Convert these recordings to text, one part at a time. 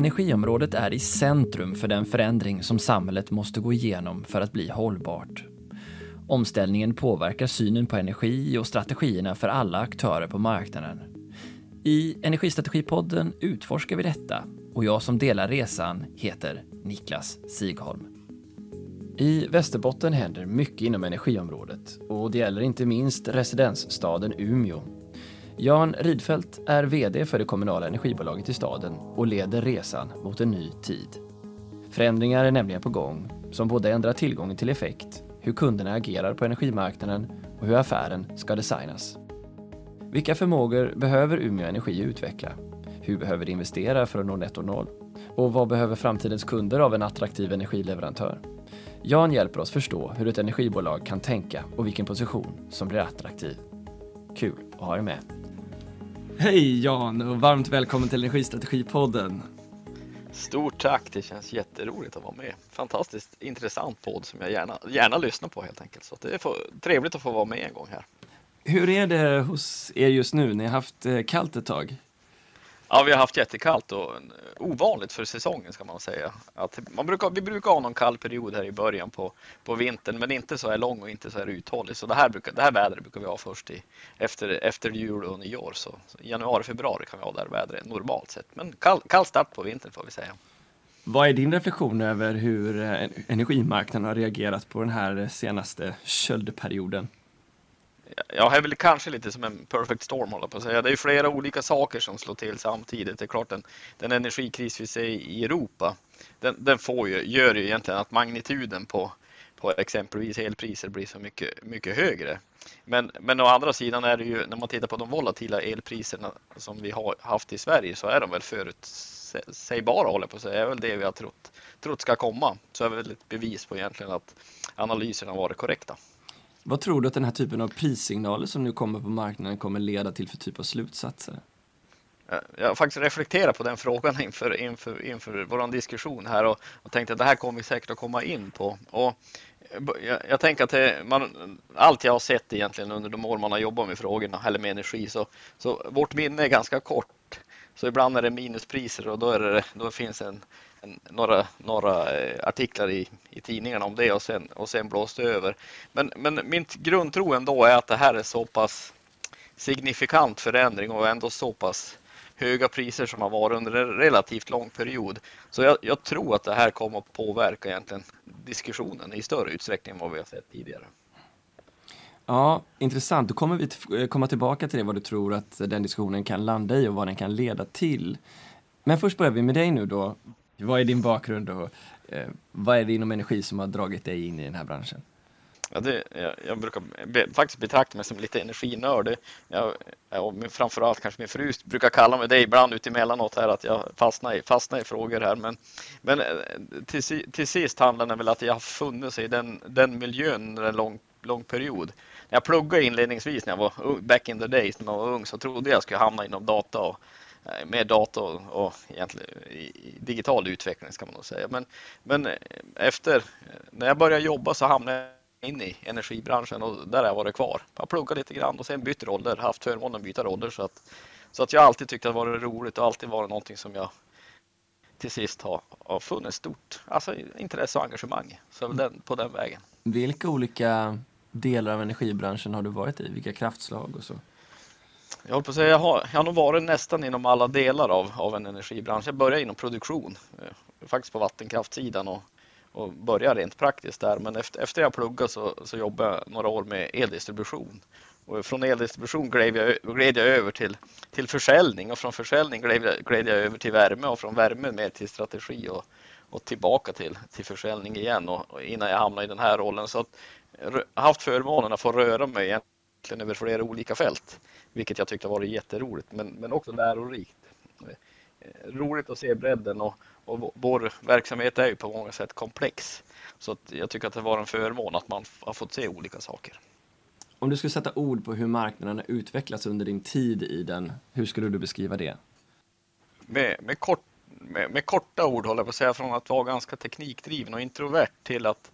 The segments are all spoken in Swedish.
Energiområdet är i centrum för den förändring som samhället måste gå igenom för att bli hållbart. Omställningen påverkar synen på energi och strategierna för alla aktörer på marknaden. I Energistrategipodden utforskar vi detta och jag som delar resan heter Niklas Sigholm. I Västerbotten händer mycket inom energiområdet och det gäller inte minst residensstaden Umeå. Jan Ridfält är VD för det kommunala energibolaget i staden och leder resan mot en ny tid. Förändringar är nämligen på gång som både ändrar tillgången till effekt, hur kunderna agerar på energimarknaden och hur affären ska designas. Vilka förmågor behöver Umeå Energi utveckla? Hur behöver de investera för att nå netto noll? Och vad behöver framtidens kunder av en attraktiv energileverantör? Jan hjälper oss förstå hur ett energibolag kan tänka och vilken position som blir attraktiv. Kul att ha er med. Hej Jan och varmt välkommen till Energistrategipodden. Stort tack, det känns jätteroligt att vara med. Fantastiskt intressant podd som jag gärna, gärna lyssnar på helt enkelt. Så det är för, trevligt att få vara med en gång här. Hur är det hos er just nu? Ni har haft eh, kallt ett tag. Ja, vi har haft jättekallt och eh, ovanligt för säsongen ska man säga. Att man brukar, vi brukar ha någon kall period här i början på, på vintern, men inte så här lång och inte så här uthållig. Så det här, brukar, det här vädret brukar vi ha först i, efter, efter jul och nyår. Så, så januari, februari kan vi ha det här vädret normalt sett. Men kall, kall start på vintern får vi säga. Vad är din reflektion över hur eh, energimarknaden har reagerat på den här senaste köldperioden? Ja, här är väl kanske lite som en perfect storm håller på att säga. Det är flera olika saker som slår till samtidigt. Det är klart den, den energikris vi ser i Europa, den, den får ju, gör ju egentligen att magnituden på, på exempelvis elpriser blir så mycket, mycket högre. Men, men å andra sidan är det ju, när man tittar på de volatila elpriserna som vi har haft i Sverige så är de väl förutsägbara håller på att säga. Det är väl det vi har trott, trott ska komma. Så är det väl ett bevis på egentligen att analyserna varit korrekta. Vad tror du att den här typen av prissignaler som nu kommer på marknaden kommer leda till för typ av slutsatser? Eh, jag har faktiskt reflekterat på den frågan inför, inför, inför vår diskussion här och, och tänkte att det här kommer vi säkert att komma in på. Och eh, jag, jag tänker att det, man, allt jag har sett egentligen under de år man har jobbat med frågorna eller med energi så, så vårt minne är ganska kort. Så ibland är det minuspriser och då, är det, då finns en, några, några eh, artiklar i, i tidningarna om det och sen, och sen blåste över. Men, men min grundtro ändå är att det här är så pass signifikant förändring och ändå så pass höga priser som har varit under en relativt lång period. Så jag, jag, tror att det här kommer att påverka egentligen diskussionen i större utsträckning än vad vi har sett tidigare. Ja, intressant. Då kommer vi eh, komma tillbaka till det, vad du tror att den diskussionen kan landa i och vad den kan leda till. Men först börjar vi med dig nu då. Vad är din bakgrund och eh, vad är det inom energi som har dragit dig in i den här branschen? Ja, det, jag, jag brukar be, faktiskt betrakta mig som lite energinörd. Jag, och framförallt kanske min fru brukar kalla mig det ibland utemellanåt här att jag fastnar i, fastnar i frågor här. Men, men eh, till, till sist handlar det väl att jag har funnits i den, den miljön under en lång, lång period. Jag pluggade inledningsvis när jag var back in the days när jag var ung så trodde jag skulle hamna inom data och Eh, med dator och egentligen digital utveckling ska man nog säga. Men, men eh, efter, när jag började jobba så hamnade jag in i energibranschen och där har jag varit kvar. Jag har pluggat lite grann och sen bytt roller, haft förmånen att byta roller så att, så att jag alltid tyckt att det varit roligt och alltid varit någonting som jag till sist har, har funnit stort alltså, intresse och engagemang. Så den, på den vägen. Vilka olika delar av energibranschen har du varit i? Vilka kraftslag och så? Jag håller på att säga, jag har, jag har nog varit nästan inom alla delar av, av en energibransch. Jag började inom produktion, eh, faktiskt på vattenkraftsidan och, och började rent praktiskt där. Men efter, efter jag pluggade så, så jobbade jag några år med eldistribution. Och från eldistribution gled jag, gled jag över till, till försäljning och från försäljning gled jag, gled jag över till värme och från värme mer till strategi och, och tillbaka till, till försäljning igen och, och innan jag hamnade i den här rollen. Så att, haft förmånen att få röra mig egentligen över flera olika fält vilket jag tyckte var jätteroligt men, men också lärorikt. Eh, roligt att se bredden och, och vår verksamhet är ju på många sätt komplex. Så jag tycker att det var en förmån att man har fått se olika saker. Om du skulle sätta ord på hur marknaden har utvecklats under din tid i den, hur skulle du beskriva det? Med, med, kort, med, med korta ord håller jag på att säga, från att vara ganska teknikdriven och introvert till att,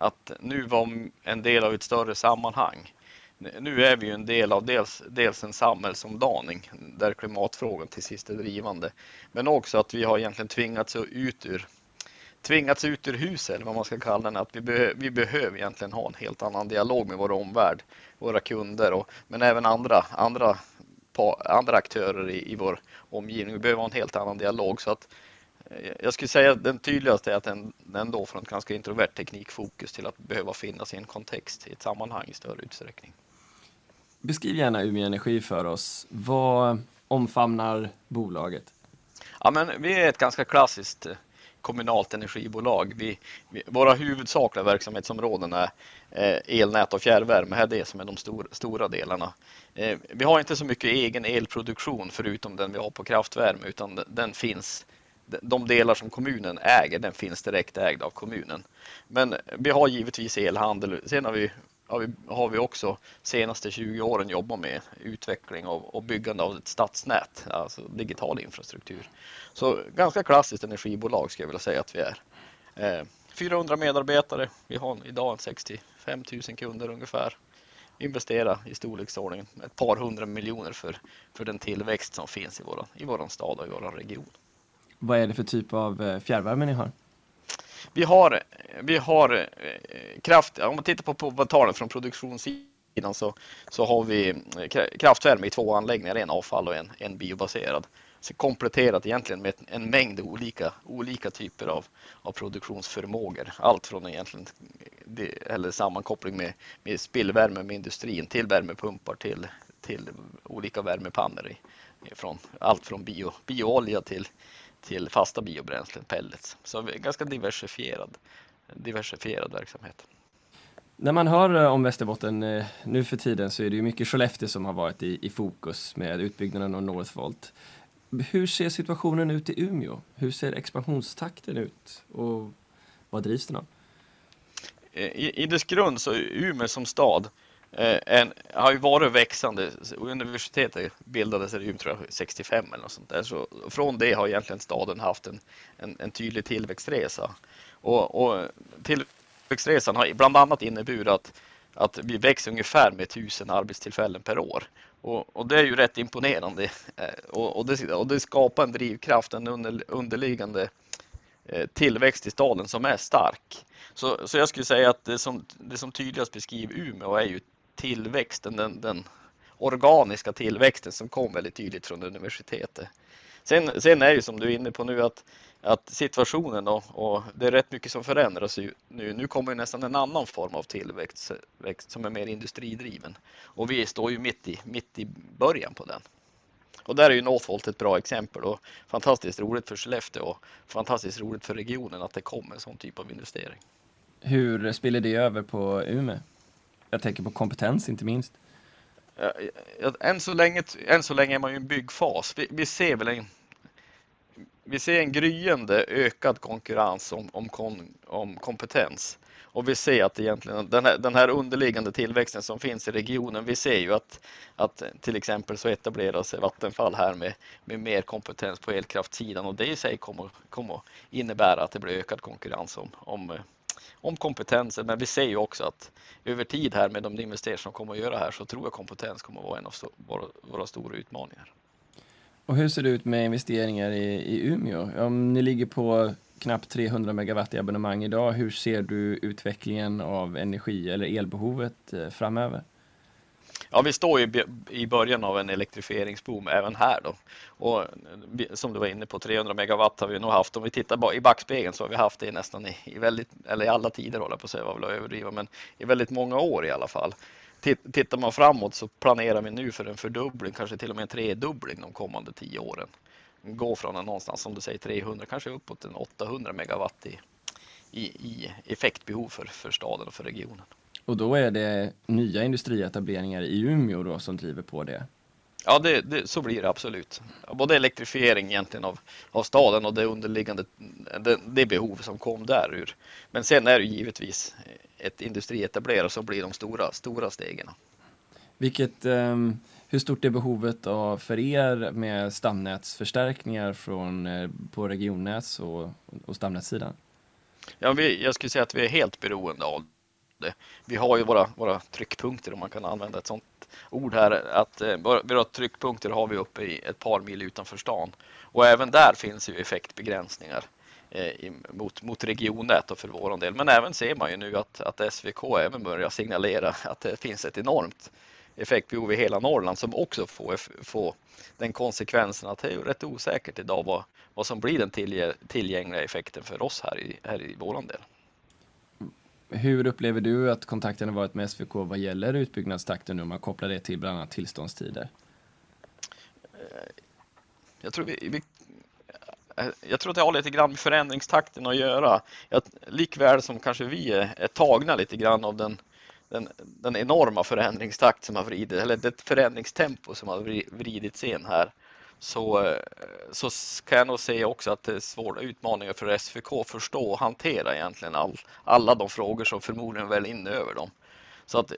att nu vara en del av ett större sammanhang nu är vi ju en del av dels, dels en samhällsomdaning där klimatfrågan till sist är drivande. Men också att vi har egentligen tvingats ut ur tvingats ut ur huset, eller vad man ska kalla det, att vi, be vi behöver egentligen ha en helt annan dialog med vår omvärld, våra kunder, och, men även andra, andra, andra aktörer i, i vår omgivning. Vi behöver ha en helt annan dialog. så att jag skulle säga att den tydligaste är att den, den då från ett ganska introvert teknikfokus till att behöva finnas i en kontext, i ett sammanhang i större utsträckning. Beskriv gärna Umeå Energi för oss. Vad omfamnar bolaget? Ja, men vi är ett ganska klassiskt eh, kommunalt energibolag. Vi, vi, våra huvudsakliga verksamhetsområden är eh, elnät och fjärrvärme. Det är det som är de stor, stora delarna. Eh, vi har inte så mycket egen elproduktion förutom den vi har på kraftvärme utan den finns de delar som kommunen äger, den finns direkt ägd av kommunen. Men vi har givetvis elhandel. Sen har vi har vi, har vi också senaste 20 åren jobbat med utveckling och, och byggande av ett stadsnät, alltså digital infrastruktur. Så ganska klassiskt energibolag skulle jag vilja säga att vi är. Eh, 400 medarbetare, vi har idag 65 000 kunder ungefär. Investera i storleksordningen ett par hundra miljoner för, för den tillväxt som finns i vår i våran stad och i vår region. Vad är det för typ av eh, fjärrvärme ni har? Vi har, vi har eh, kraft, om man tittar på, på talen från produktionssidan så, så har vi eh, kraftvärme i två anläggningar, en avfall och en, en biobaserad. Så kompletterat egentligen med en mängd olika, olika typer av, av produktionsförmågor. Allt från egentligen eller sammankoppling med, med spillvärme med industrin till värmepumpar till, till olika värmepannor. I, från, allt från bio, bioolja till, till fasta biobränslen, pellets. Så ganska diversifierad, diversifierad verksamhet. När man hör eh, om Västerbotten eh, nu för tiden så är det ju mycket Skellefteå som har varit i, i fokus med utbyggnaden av Northvolt. Hur ser situationen ut i Umeå? Hur ser expansionstakten ut och vad drivs den av? Eh, I, I dess grund så är Umeå som stad Eh, en, har ju varit växande. Universitetet bildades i tror jag, 65 eller något sånt där. Så från det har egentligen staden haft en, en, en tydlig tillväxtresa. Och, och tillväxtresan har bland annat inneburit att, att vi växer ungefär med tusen arbetstillfällen per år. Och, och, det är ju rätt imponerande eh, och, och, det, och det skapar en drivkraft, en under, underliggande eh, tillväxt i staden som är stark. Så, så jag skulle säga att det som, det som tydligast beskriver Umeå är ju tillväxten, den, den organiska tillväxten som kom väldigt tydligt från universitetet. Sen, sen är det ju som du är inne på nu att, att situationen och, och det är rätt mycket som förändras nu. Nu kommer nästan en annan form av tillväxt som är mer industridriven och vi står ju mitt i, mitt i början på den. Och där är ju Northvolt ett bra exempel och fantastiskt roligt för Skellefteå och fantastiskt roligt för regionen att det kommer en sån typ av investering. Hur spiller det över på Umeå? Jag tänker på kompetens inte minst. Än så länge, än så länge är man ju i en byggfas. Vi, vi, ser väl en, vi ser en gryende ökad konkurrens om, om, om kompetens. Och vi ser att egentligen den här, den här underliggande tillväxten som finns i regionen, vi ser ju att, att till exempel så etablerar sig Vattenfall här med, med mer kompetens på elkraftssidan och det i sig kommer, kommer innebära att det blir ökad konkurrens om, om om kompetensen. Men vi ser ju också att över tid här med de investeringar som kommer att göra här så tror jag kompetens kommer att vara en av våra, våra stora utmaningar. Och hur ser det ut med investeringar i, i Umeå? Om ni ligger på knappt 300 megawatt i abonnemang idag, hur ser du utvecklingen av energi eller elbehovet eh, framöver? Ja, vi står ju i början av en elektrifieringsboom även här då. Och som du var inne på, 300 megawatt har vi nog haft. Om vi tittar i backspegeln så har vi haft det nästan i, i väldigt, eller i alla tider håller jag på att säga, var väl att överdriva, men i väldigt många år i alla fall. Tittar man framåt så planerar vi nu för en fördubbling, kanske till och med en tredubbling de kommande tio åren. Gå från en någonstans, som du säger, 300, kanske uppåt en 800 megawatt i, i, i effektbehov för, för staden och för regionen. Och då är det nya industrietableringar i Umeå då som driver på det? Ja, det, det, så blir det absolut. Både elektrifiering egentligen av, av staden och det underliggande det, det behov som kom där ur. Men sen är det givetvis ett industrietablerare som blir de stora, stora stegen. Vilket, um, hur stort är behovet av för er med stamnätsförstärkningar från, eh, på regionnäts och, och stamnätssidan? Ja, vi, jag skulle säga att vi är helt beroende av vi har ju våra, våra tryckpunkter om man kan använda ett sånt ord här. Att, eh, våra tryckpunkter har vi uppe i ett par mil utanför stan. Och även där finns ju effektbegränsningar eh, mot, mot regionnät och för vår del. Men även ser man ju nu att, att SVK även börjar signalera att det finns ett enormt effektbehov i hela Norrland som också får, får den konsekvensen att det är rätt osäkert idag vad, vad som blir den tillgängliga effekten för oss här i, här i våran del. Hur upplever du att kontakten har varit med SVK vad gäller utbyggnadstakten nu om man kopplar det till bland annat tillståndstider? Eh, jag tror, vi, vi, eh, jag tror att det har lite grann med förändringstakten att göra. Att likväl som kanske vi är, är tagna lite grann av den, den, den, enorma förändringstakt som har vridit, eller det förändringstempo som har vridits in här så, så kan jag nog säga också att det är svåra utmaningar för SVK att förstå och hantera egentligen all, alla de frågor som förmodligen väl in över dem. Så att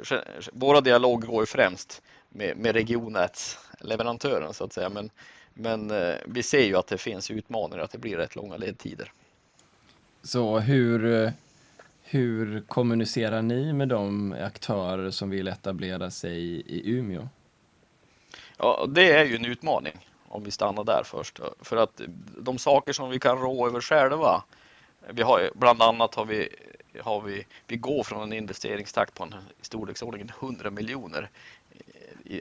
våra dialoger går ju främst med, med regionnätsleverantören så att säga. Men, men eh, vi ser ju att det finns utmaningar, att det blir rätt långa ledtider. Så hur, hur kommunicerar ni med de aktörer som vill etablera sig i Umeå? Ja, det är ju en utmaning om vi stannar där först. För att de saker som vi kan rå över själva, vi har, bland annat har vi, har vi, vi går från en investeringstakt på en i storleksordningen 100 miljoner.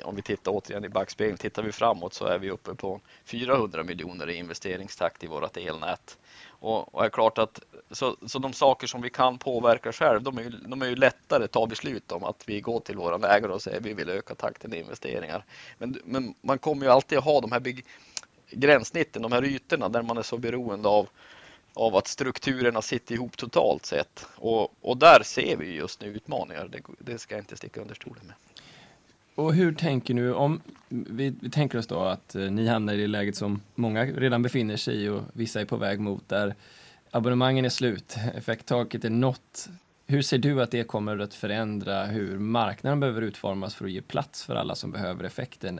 Om vi tittar återigen i backspegeln, tittar vi framåt så är vi uppe på 400 miljoner i investeringstakt i vårt elnät. Och, och är klart att så, så de saker som vi kan påverka själv, de är, ju, de är ju lättare att ta beslut om att vi går till våra ägare och säger att vi vill öka takten i investeringar. Men, men man kommer ju alltid att ha de här big, gränssnitten, de här ytorna där man är så beroende av av att strukturerna sitter ihop totalt sett. Och, och där ser vi just nu utmaningar, det, det ska jag inte sticka under stolen med. Och hur tänker nu, om vi, vi, tänker oss då att eh, ni hamnar i det läget som många redan befinner sig i och vissa är på väg mot, där abonnemangen är slut, effekttaket är nått. Hur ser du att det kommer att förändra hur marknaden behöver utformas för att ge plats för alla som behöver effekten?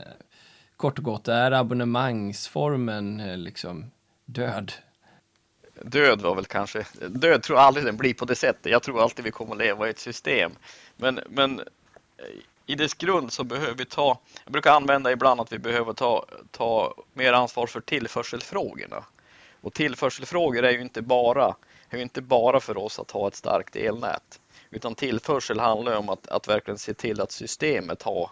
Kort och gott, är abonnemangsformen eh, liksom död? Död var väl kanske, död tror jag aldrig den blir på det sättet. Jag tror alltid vi kommer att leva i ett system. Men, men i dess grund så behöver vi ta, jag brukar använda ibland att vi behöver ta, ta mer ansvar för tillförselfrågorna. Och tillförselfrågor är ju inte bara, är ju inte bara för oss att ha ett starkt elnät. Utan tillförsel handlar om att, att verkligen se till att systemet har,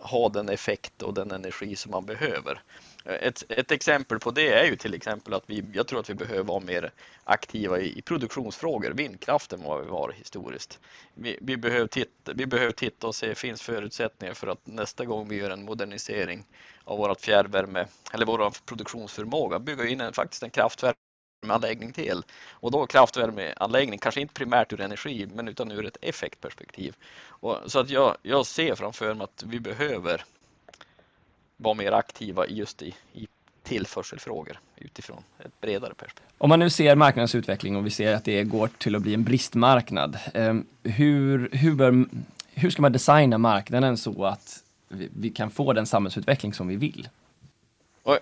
har den effekt och den energi som man behöver. Ett, ett, exempel på det är ju till exempel att vi, jag tror att vi behöver vara mer aktiva i, i produktionsfrågor, vindkraften än vad vi var historiskt. Vi, vi, behöver titta, vi behöver titta och se, finns förutsättningar för att nästa gång vi gör en modernisering av vårt fjärrvärme eller vår produktionsförmåga, bygga in en, faktiskt en kraftvärmeanläggning till. Och då kraftvärmeanläggning, kanske inte primärt ur energi, men utan ur ett effektperspektiv. Och, så att jag, jag ser framför mig att vi behöver vara mer aktiva just i, i tillförselfrågor utifrån ett bredare perspektiv. Om man nu ser marknadens utveckling och vi ser att det går till att bli en bristmarknad. Eh, hur, hur, bör, hur ska man designa marknaden så att vi, vi kan få den samhällsutveckling som vi vill?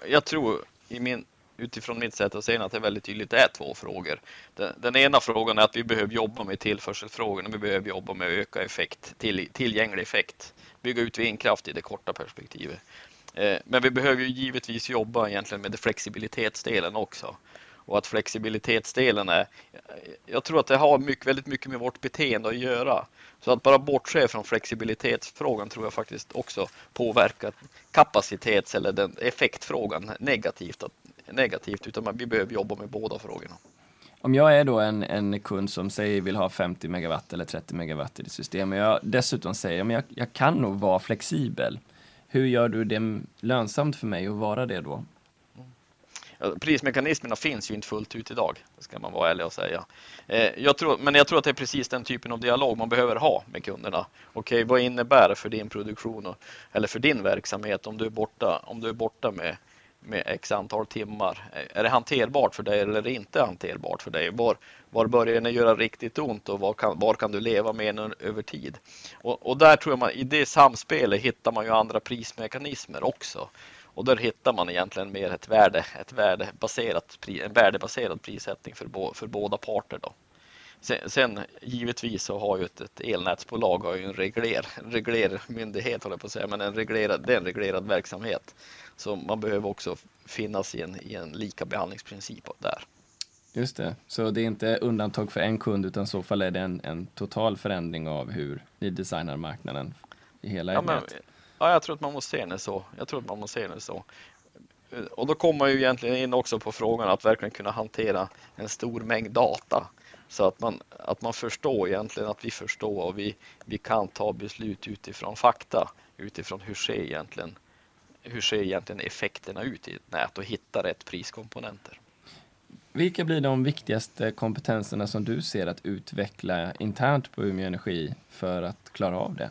Jag tror i min, utifrån mitt sätt att se att det är väldigt tydligt, det är två frågor. Den, den, ena frågan är att vi behöver jobba med tillförselfrågorna, vi behöver jobba med att öka effekt, till, tillgänglig effekt, bygga ut vindkraft i det korta perspektivet. Eh, men vi behöver ju givetvis jobba egentligen med flexibilitetsdelen också. Och att flexibilitetsdelen är, jag tror att det har mycket, väldigt mycket med vårt beteende att göra. Så att bara bortse från flexibilitetsfrågan tror jag faktiskt också påverkar kapacitets eller den effektfrågan negativt. negativt utan vi behöver jobba med båda frågorna. Om jag är då en, en kund som säger vill ha 50 megawatt eller 30 megawatt i ditt system och jag dessutom säger att jag, jag kan nog vara flexibel hur gör du det lönsamt för mig att vara det då? Prismekanismerna finns ju inte fullt ut idag, det ska man vara ärlig och säga. Eh, jag tror, men jag tror att det är precis den typen av dialog man behöver ha med kunderna. Okej, vad innebär det för din produktion och, eller för din verksamhet om du är borta, om du är borta med med x antal timmar. Är det hanterbart för dig eller inte hanterbart för dig? Var, var börjar det göra riktigt ont och var kan, var kan du leva med den över tid? Och, och där tror jag man, i det samspelet hittar man ju andra prismekanismer också. Och där hittar man egentligen mer ett värde, ett värdebaserat, en värdebaserad prissättning för, bo, för båda parter. Då. Sen, sen, givetvis så har ju ett, ett elnätsbolag har ju en regler, reglermyndighet, håller på att säga, men en reglerad, det är en reglerad verksamhet. Så man behöver också finnas i en, i en lika behandlingsprincip där. Just det, så det är inte undantag för en kund utan i så fall är det en, en total förändring av hur ni designar marknaden i hela ja, men, ja, jag tror att man måste se det så. Jag tror att man måste se det så. Och då kommer man ju egentligen in också på frågan att verkligen kunna hantera en stor mängd data så att man, att man förstår egentligen att vi förstår och vi, vi kan ta beslut utifrån fakta, utifrån hur ser egentligen, hur ser egentligen effekterna ut i ett nät och hitta rätt priskomponenter. Vilka blir de viktigaste kompetenserna som du ser att utveckla internt på Umeå Energi för att klara av det?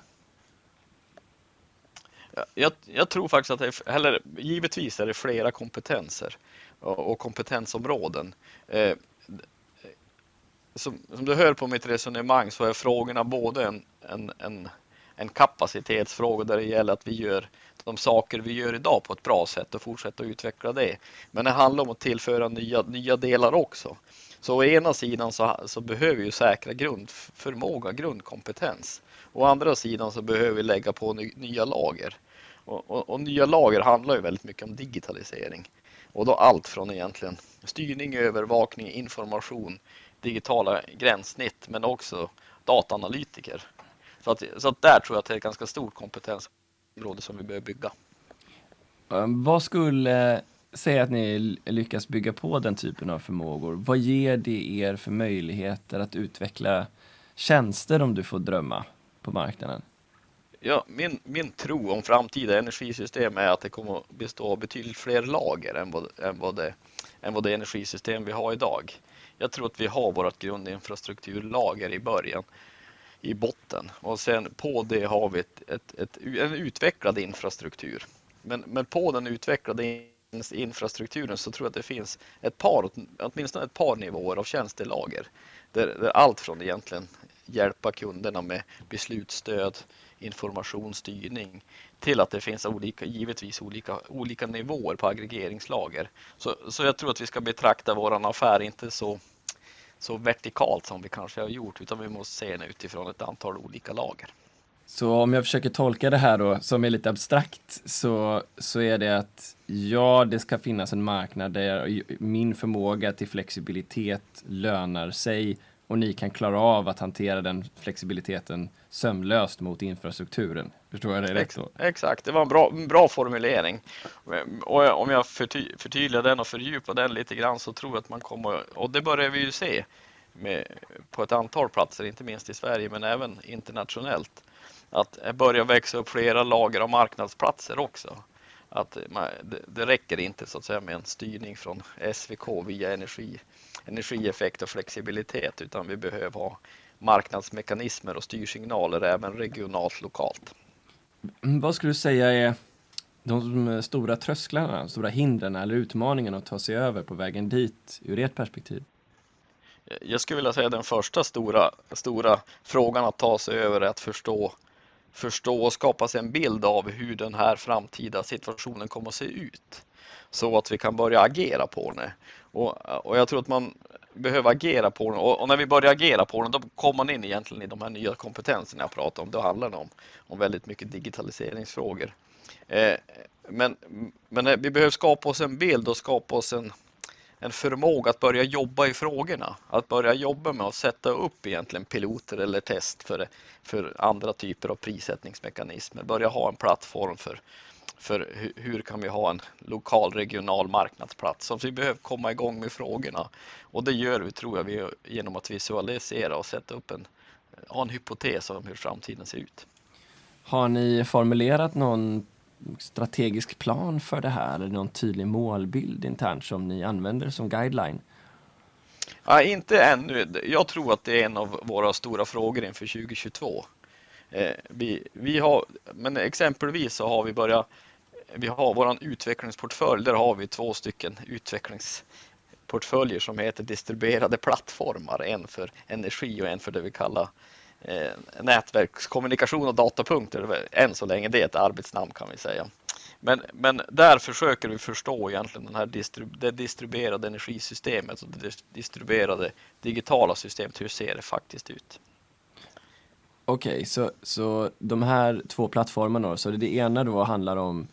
Jag, jag tror faktiskt att det är, eller givetvis är det flera kompetenser och, och kompetensområden. Som, som, du hör på mitt resonemang så är frågorna både en, en, en, en kapacitetsfråga där det gäller att vi gör de saker vi gör idag på ett bra sätt och fortsätta utveckla det. Men det handlar om att tillföra nya, nya delar också. Så å ena sidan så, så behöver vi säkra grundförmåga, grundkompetens. Å andra sidan så behöver vi lägga på ny, nya lager. Och, och, och, nya lager handlar ju väldigt mycket om digitalisering. Och då allt från egentligen styrning, övervakning, information, digitala gränssnitt men också dataanalytiker. Så, att, så att där tror jag att det är ett ganska stort kompetensområde som vi behöver bygga. Ehm, vad skulle säga att ni lyckas bygga på den typen av förmågor? Vad ger det er för möjligheter att utveckla tjänster om du får drömma på marknaden? Ja, min, min tro om framtida energisystem är att det kommer att bestå av betydligt fler lager än vad, än vad, det, än vad det energisystem vi har idag. Jag tror att vi har vårt grundinfrastrukturlager i början i botten och sen på det har vi ett, ett, ett, en utvecklad infrastruktur. Men, men på den utvecklade infrastrukturen så tror jag att det finns ett par, åtminstone ett par nivåer av tjänstelager. Där, där allt från egentligen hjälpa kunderna med beslutsstöd, informationsstyrning till att det finns olika, givetvis olika, olika nivåer på aggregeringslager. Så, så jag tror att vi ska betrakta våran affär inte så, så vertikalt som vi kanske har gjort utan vi måste se den utifrån ett antal olika lager. Så om jag försöker tolka det här då, som är lite abstrakt, så, så är det att ja, det ska finnas en marknad där min förmåga till flexibilitet lönar sig och ni kan klara av att hantera den flexibiliteten sömlöst mot infrastrukturen. Förstår jag det rätt då? Exakt, det var en bra, en bra formulering. Och om jag förty, förtydligar den och fördjupar den lite grann så tror jag att man kommer, och det börjar vi ju se med, på ett antal platser, inte minst i Sverige men även internationellt, att det börjar växa upp flera lager av marknadsplatser också. Att man, det, det räcker inte så att säga med en styrning från SVK via energi energieffekt och flexibilitet utan vi behöver ha marknadsmekanismer och styrsignaler även regionalt lokalt. Mm, vad skulle du säga är de stora trösklarna, de stora hindren eller utmaningarna att ta sig över på vägen dit ur ert perspektiv? Jag skulle vilja säga den första stora, stora frågan att ta sig över är att förstå, förstå och skapa sig en bild av hur den här framtida situationen kommer att se ut så att vi kan börja agera på den. Och, och jag tror att man behöver agera på den och, och, när vi börjar agera på den då kommer man in egentligen i de här nya kompetenserna jag pratar om. Då handlar det om, om väldigt mycket digitaliseringsfrågor. Eh, men, men eh, vi behöver skapa oss en bild och skapa oss en, en förmåga att börja jobba i frågorna. Att börja jobba med att sätta upp egentligen piloter eller test för, för andra typer av prissättningsmekanismer. Börja ha en plattform för, för hur, kan vi ha en lokal regional marknadsplats? Så vi behöver komma igång med frågorna och det gör vi tror jag vi, genom att visualisera och sätta upp en, ha en hypotes om hur framtiden ser ut. Har ni formulerat någon strategisk plan för det här eller någon tydlig målbild internt som ni använder som guideline? Ja, inte ännu. Jag tror att det är en av våra stora frågor inför 2022. Eh, vi, vi har, men exempelvis så har vi börjat vi har våran utvecklingsportfölj. Där har vi två stycken utvecklingsportföljer som heter distribuerade plattformar. En för energi och en för det vi kallar Eh, nätverkskommunikation och datapunkter. Än så länge det är ett arbetsnamn kan vi säga. Men, men där försöker vi förstå egentligen den här distrib det distribuerade energisystemet och det distribuerade digitala systemet. Hur ser det faktiskt ut? Okej, okay, så, så de här två plattformarna då, så det ena då handlar om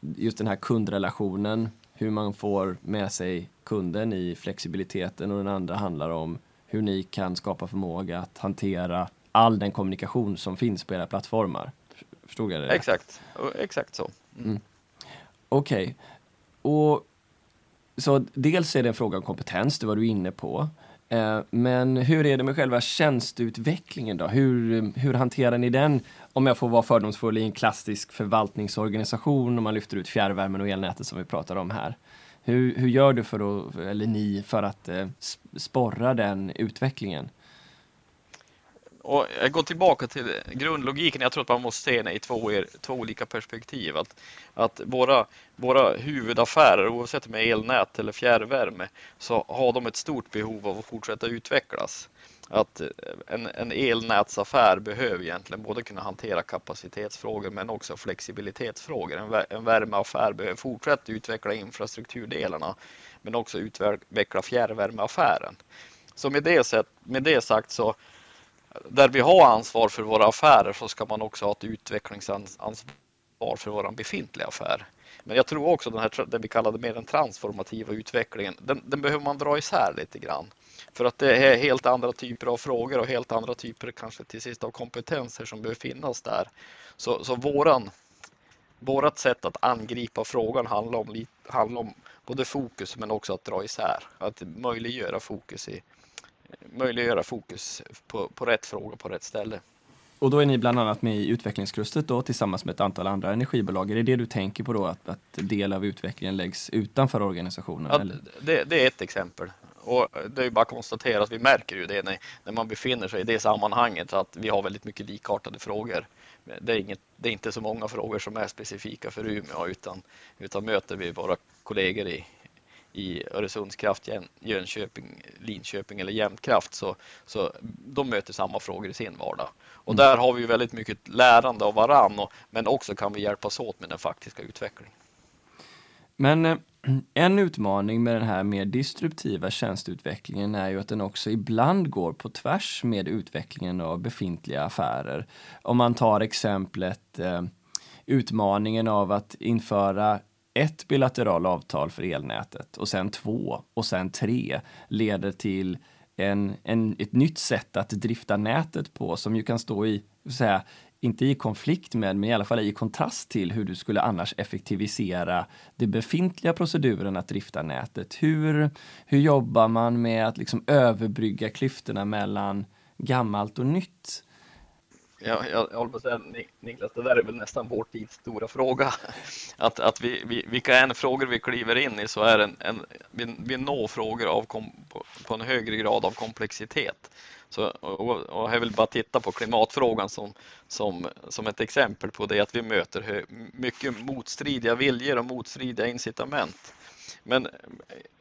just den här kundrelationen, hur man får med sig kunden i flexibiliteten och den andra handlar om hur ni kan skapa förmåga att hantera all den kommunikation som finns på era plattformar. Förstod jag det? Exakt, exakt så. Mm. mm. Okej, okay. och så dels är det en fråga om kompetens, det var du inne på. Eh, men hur är det med själva tjänsteutvecklingen då? Hur, hur hanterar ni den? Om jag får vara fördomsfull i en klassisk förvaltningsorganisation om man lyfter ut fjärrvärmen och elnätet som vi pratar om här. Hur, hur gör du för att, eller ni, för att eh, sporra den utvecklingen? Och jag går tillbaka till grundlogiken. Jag tror att man måste se den i två, två olika perspektiv. Att, att våra, våra huvudaffärer, oavsett om det är elnät eller fjärrvärme, så har de ett stort behov av att fortsätta utvecklas. Att eh, en, en elnätsaffär behöver egentligen både kunna hantera kapacitetsfrågor men också flexibilitetsfrågor. En, en värmeaffär behöver fortsätta utveckla infrastrukturdelarna men också utveckla fjärrvärmeaffären. Så med det, sätt, med det sagt så där vi har ansvar för våra affärer så ska man också ha ett utvecklingsansvar för vår befintliga affär. Men jag tror också den här, det vi kallade mer den transformativa utvecklingen, den, den, behöver man dra isär lite grann. För att det är helt andra typer av frågor och helt andra typer kanske till sist av kompetenser som behöver finnas där. Så, så våran, vårat sätt att angripa frågan handlar om, handlar om både fokus men också att dra isär, att möjliggöra fokus i, möjliggöra fokus på, på rätt fråga på rätt ställe. Och då är ni bland annat med i utvecklingsklustret då tillsammans med ett antal andra energibolag. Är det det du tänker på då, att, att del av utvecklingen läggs utanför organisationen? Ja, det, det, är ett exempel. Och det är bara att konstatera att vi märker ju det när, när man befinner sig i det sammanhanget att vi har väldigt mycket likartade frågor. Det är, inget, det är inte så många frågor som är specifika för Umeå utan, utan möter vi våra kollegor i, i Öresundskraft, Jönköping, Linköping eller Jämtkraft så, så de möter samma frågor i sin vardag. Och mm. där har vi väldigt mycket lärande av varann och, men också kan vi hjälpas åt med den faktiska utvecklingen. Men eh, en utmaning med den här mer disruptiva tjänsteutvecklingen är ju att den också ibland går på tvärs med utvecklingen av befintliga affärer. Om man tar exemplet eh, utmaningen av att införa ett bilateralt avtal för elnätet och sen två och sen tre leder till en, en, ett nytt sätt att drifta nätet på som ju kan stå i, säga, inte i konflikt med, men i alla fall i kontrast till hur du skulle annars effektivisera de befintliga proceduren att drifta nätet. Hur, hur jobbar man med att liksom överbrygga klyftorna mellan gammalt och nytt? Ja, jag, jag håller på att säga Niklas, det där är väl nästan vår tids stora fråga. Att, att vi, vi, vilka än frågor vi kliver in i så är en, en, vi, vi når frågor av kom, på, på, en högre grad av komplexitet. Så, och, och jag vill bara titta på klimatfrågan som, som, som ett exempel på det att vi möter hö, mycket motstridiga viljor och motstridiga incitament. Men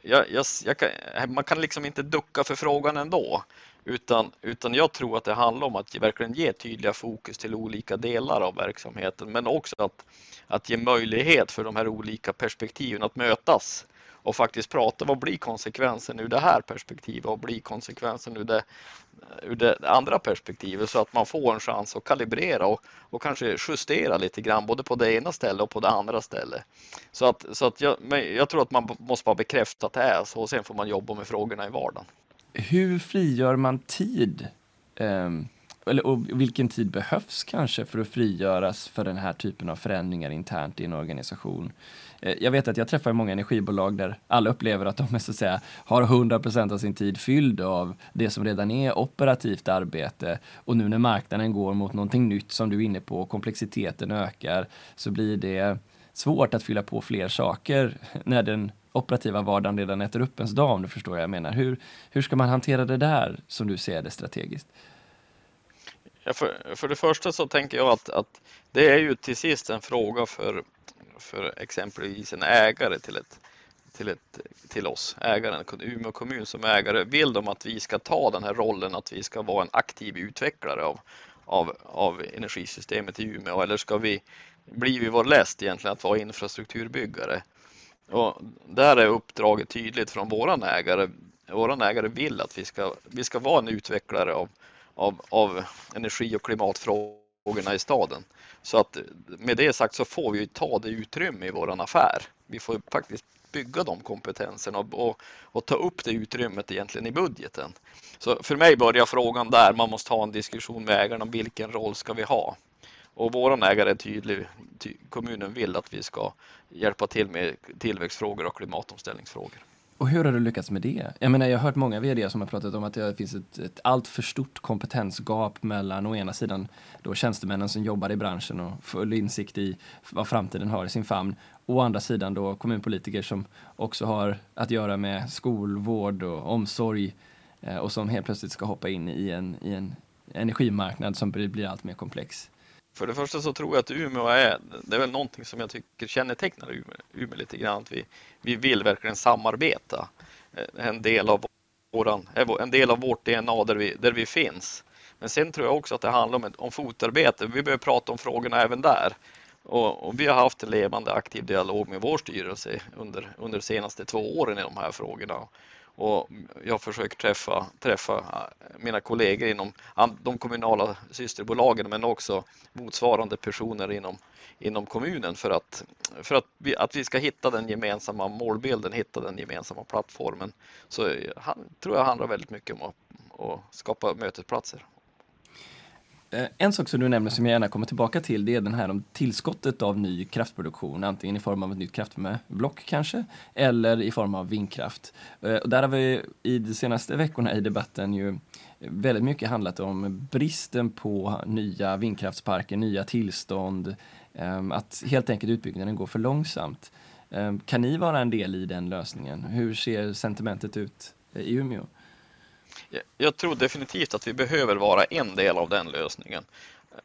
jag, jag, jag kan, man kan liksom inte ducka för frågan ändå. Utan, utan jag tror att det handlar om att verkligen ge tydliga fokus till olika delar av verksamheten men också att, att ge möjlighet för de här olika perspektiven att mötas och faktiskt prata. Vad blir konsekvensen ur det här perspektivet Vad blir konsekvensen ur det, ur det andra perspektivet så att man får en chans att kalibrera och, och kanske justera lite grann både på det ena stället och på det andra stället. Så att, så att jag, jag tror att man måste bara bekräfta att det är så och sen får man jobba med frågorna i vardagen hur frigör man tid? Um, eller, och vilken tid behövs kanske för att frigöras för den här typen av förändringar internt i en organisation? Eh, jag vet att jag träffar många energibolag där alla upplever att de så att säga, har 100% av sin tid fylld av det som redan är operativt arbete. Och nu när marknaden går mot någonting nytt som du är inne på, komplexiteten ökar, så blir det svårt att fylla på fler saker när den operativa vardagen redan äter upp ens dag om du förstår vad jag menar. Hur, hur ska man hantera det där som du ser det strategiskt? Ja, för, för det första så tänker jag att, att det är ju till sist en fråga för, för exempelvis en ägare till, ett, till, ett, till oss, ägaren, Umeå kommun som ägare. Vill de att vi ska ta den här rollen att vi ska vara en aktiv utvecklare av, av, av energisystemet i Umeå eller ska vi blivit vår läst egentligen att vara infrastrukturbyggare. Och där är uppdraget tydligt från våran ägare. Våran ägare vill att vi ska, vi ska vara en utvecklare av, av, av energi och klimatfrågorna i staden. Så att med det sagt så får vi ta det utrymme i våran affär. Vi får faktiskt bygga de kompetenserna och, och, och, ta upp det utrymmet egentligen i budgeten. Så för mig börjar frågan där. Man måste ha en diskussion med ägarna om vilken roll ska vi ha? Och våran ägare är tydlig. Kommunen vill att vi ska hjälpa till med tillväxtfrågor och klimatomställningsfrågor. Och hur har du lyckats med det? Jag menar, jag har hört många vd som har pratat om att det finns ett, ett allt för stort kompetensgap mellan å ena sidan då tjänstemännen som jobbar i branschen och full insikt i vad framtiden har i sin famn. Å andra sidan då kommunpolitiker som också har att göra med skolvård och omsorg eh, och som helt plötsligt ska hoppa in i en, i en energimarknad som blir allt mer komplex. För det första så tror jag att Umeå är, det är väl någonting som jag tycker kännetecknar Umeå, Umeå lite grann, att vi, vi vill verkligen samarbeta. Eh, en del av, våran, eh, en del av vårt DNA där vi, där vi finns. Men sen tror jag också att det handlar om, om fotarbete. Vi behöver prata om frågorna även där. Och, och, vi har haft en levande aktiv dialog med vår styrelse under, under de senaste två åren i de här frågorna. Och jag försöker träffa, träffa äh, mina kollegor inom de kommunala systerbolagen men också motsvarande personer inom, inom kommunen för, att, för att, vi, att vi ska hitta den gemensamma målbilden, hitta den gemensamma plattformen. Så jag tror jag handlar väldigt mycket om att, att skapa mötesplatser. Eh, en sak som du nämner som jag gärna kommer tillbaka till det är den här om tillskottet av ny kraftproduktion, antingen i form av ett nytt kraftvärmeblock kanske, eller i form av vindkraft. Eh, och där har vi i de senaste veckorna i debatten ju väldigt mycket handlat om bristen på nya vindkraftsparker, nya tillstånd, ehm, att helt enkelt utbyggnaden går för långsamt. Ehm, kan ni vara en del i den lösningen? Hur ser sentimentet ut i Umeå? Jag tror definitivt att vi behöver vara en del av den lösningen.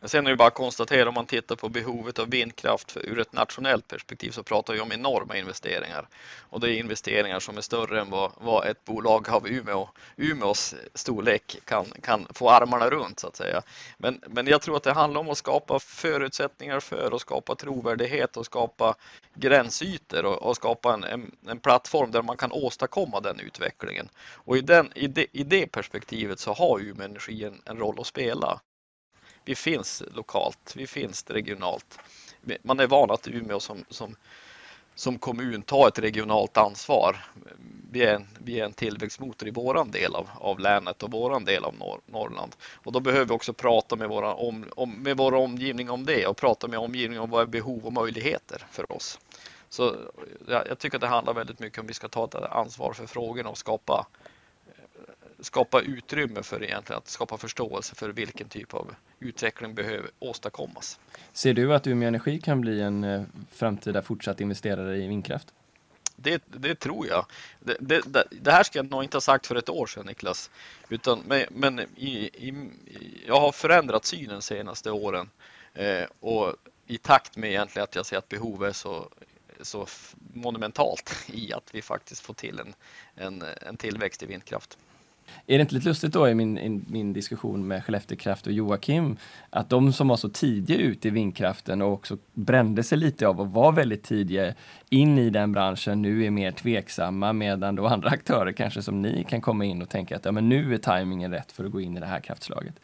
Sen är det bara att konstatera om man tittar på behovet av vindkraft ur ett nationellt perspektiv så pratar vi om enorma investeringar. Och det är investeringar som är större än vad, vad ett bolag av Umeå, Umeås storlek kan, kan få armarna runt så att säga. Men, men jag tror att det handlar om att skapa förutsättningar för att skapa trovärdighet och skapa gränsytor och, och skapa en, en, en, plattform där man kan åstadkomma den utvecklingen. Och i, den, i, det, i det perspektivet så har Umeå Energi en, en roll att spela vi finns lokalt, vi finns regionalt. Man är van att Umeå som, som, som kommun tar ett regionalt ansvar. Vi är en, vi är en tillväxtmotor i våran del av, av länet och våran del av Nor Norrland. Och då behöver vi också prata med, våra om, om, med vår omgivning om det och prata med omgivningen om vad är behov och möjligheter för oss. Så jag, jag tycker att det handlar väldigt mycket om vi ska ta ett ansvar för frågorna och skapa skapa utrymme för egentligen att skapa förståelse för vilken typ av utveckling behöver åstadkommas. Ser du att Umeå Energi kan bli en eh, framtida fortsatt investerare i vindkraft? Det, det tror jag. Det, det, det, här ska jag nog inte ha sagt för ett år sedan Niklas. Utan, men men i, i, jag har förändrat synen senaste åren. Eh, och i takt med egentligen att jag ser att behovet är så, så monumentalt i att vi faktiskt får till en, en, en tillväxt i vindkraft. Är det inte lite lustigt då i min, i min diskussion med Skellefteå Kraft och Joakim att de som var så tidiga ute i vindkraften och också brände sig lite av och var väldigt tidiga in i den branschen nu är mer tveksamma medan då andra aktörer kanske som ni kan komma in och tänka att ja, men nu är tajmingen rätt för att gå in i det här kraftslaget.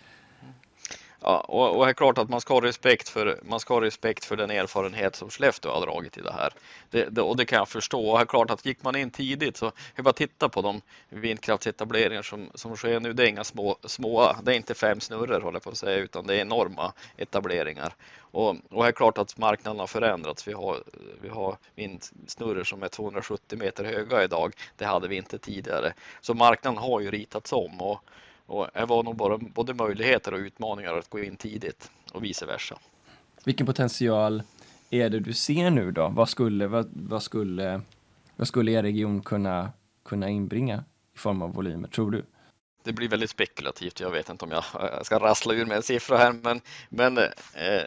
Ja, och, och det är klart att man ska ha respekt för, man ska ha respekt för den erfarenhet som Skellefteå har dragit i det här. Det, det, och det kan jag förstå. Och det är klart att gick man in tidigt så, jag bara titta på de vindkraftsetableringar som, som sker nu. Det är inga små, små, det är inte fem snurror håller jag på att säga, utan det är enorma etableringar. Och, och det är klart att marknaden har förändrats. Vi har, vi har vindsnurror som är 270 meter höga idag. Det hade vi inte tidigare. Så marknaden har ju ritats om. Och, och det var nog bara både möjligheter och utmaningar att gå in tidigt och vice versa. Vilken potential är det du ser nu då? Vad skulle, vad, vad skulle, vad skulle er region kunna, kunna inbringa i form av volymer, tror du? Det blir väldigt spekulativt. Jag vet inte om jag eh, ska rassla ur med en siffra här, men, men eh,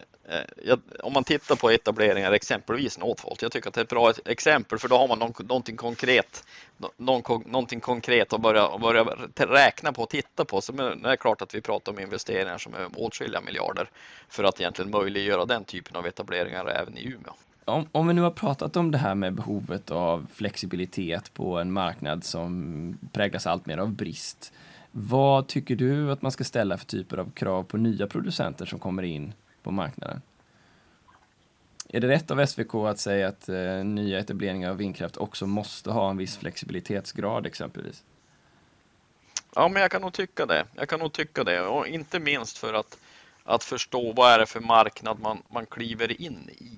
eh, om man tittar på etableringar, exempelvis Northvolt, jag tycker att det är ett bra exempel, för då har man någon, någonting konkret, någon, någonting konkret att börja, börja räkna på och titta på. Så det är klart att vi pratar om investeringar som är åtskilliga miljarder för att egentligen möjliggöra den typen av etableringar även i Umeå. Om, om, vi nu har pratat om det här med behovet av flexibilitet på en marknad som präglas allt mer av brist. Vad tycker du att man ska ställa för typer av krav på nya producenter som kommer in på marknaden? Är det rätt av SVK att säga att eh, nya etableringar av vindkraft också måste ha en viss flexibilitetsgrad exempelvis? Ja, men jag kan nog tycka det. Jag kan nog tycka det och inte minst för att, att förstå vad är det för marknad man, man kliver in i.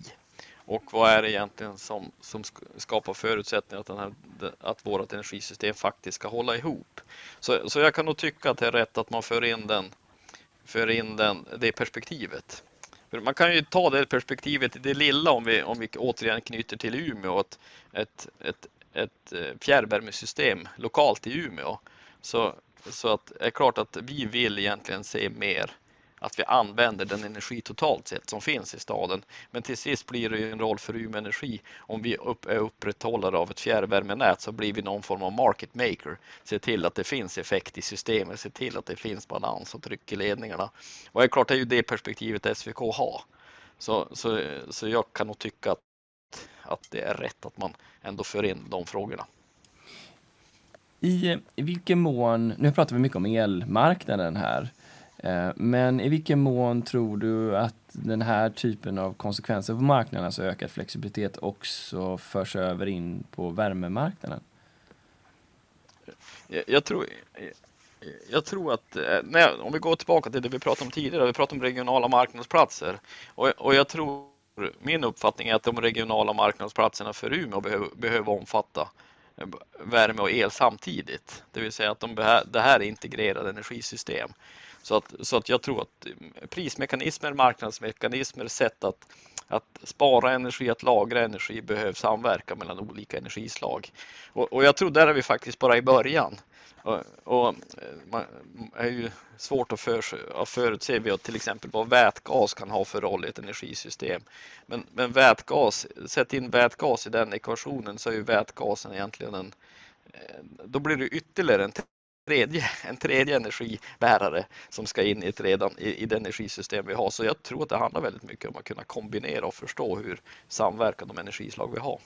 Och vad är det egentligen som, som skapar förutsättningar att, den här, att vårt energisystem faktiskt ska hålla ihop? Så, så jag kan nog tycka att det är rätt att man för in, den, för in den, det perspektivet. För man kan ju ta det perspektivet i det lilla om vi, om vi återigen knyter till Umeå, ett, ett, ett, ett fjärrvärmesystem lokalt i Umeå. Så, så att det är klart att vi vill egentligen se mer att vi använder den energi totalt sett som finns i staden. Men till sist blir det ju en roll för Umeå Energi. Om vi upp, är upprätthållare av ett fjärrvärmenät så blir vi någon form av market maker. Se till att det finns effekt i systemet, se till att det finns balans och tryck i ledningarna. Och det är klart, det är ju det perspektivet SVK har. Så, så, så jag kan nog tycka att, att det är rätt att man ändå för in de frågorna. I, vilken mån, nu pratar vi mycket om elmarknaden här, Eh, Eh, men i vilken mån tror du att den här typen av konsekvenser på marknaden, alltså ökad flexibilitet, också förs över in på värmemarknaden? Jag, jag tror, jag tror att, eh, nej, om vi går tillbaka till det vi pratade om tidigare, vi pratade om regionala marknadsplatser. Och, och jag tror, min uppfattning är att de regionala marknadsplatserna för Umeå behöver, behöver omfatta eh, värme och el samtidigt. Det vill säga att de det här är integrerade energisystem. Så att, så att jag tror att mm, prismekanismer, marknadsmekanismer, sätt att, att spara energi, att lagra energi behöver samverka mellan olika energislag. Och, och jag tror där är vi faktiskt bara i början. Och, och eh, man är ju svårt att, för, att förutse till exempel vad vätgas kan ha för roll i ett energisystem. Men, men vätgas, sätt in vätgas i den ekvationen så är ju vätgasen egentligen en eh, då blir det ytterligare en tredje, en tredje energibärare som ska in i, ett redan, i, i det energisystem vi har. Så jag tror att det handlar väldigt mycket om att kunna kombinera och förstå hur samverkan de energislag vi har.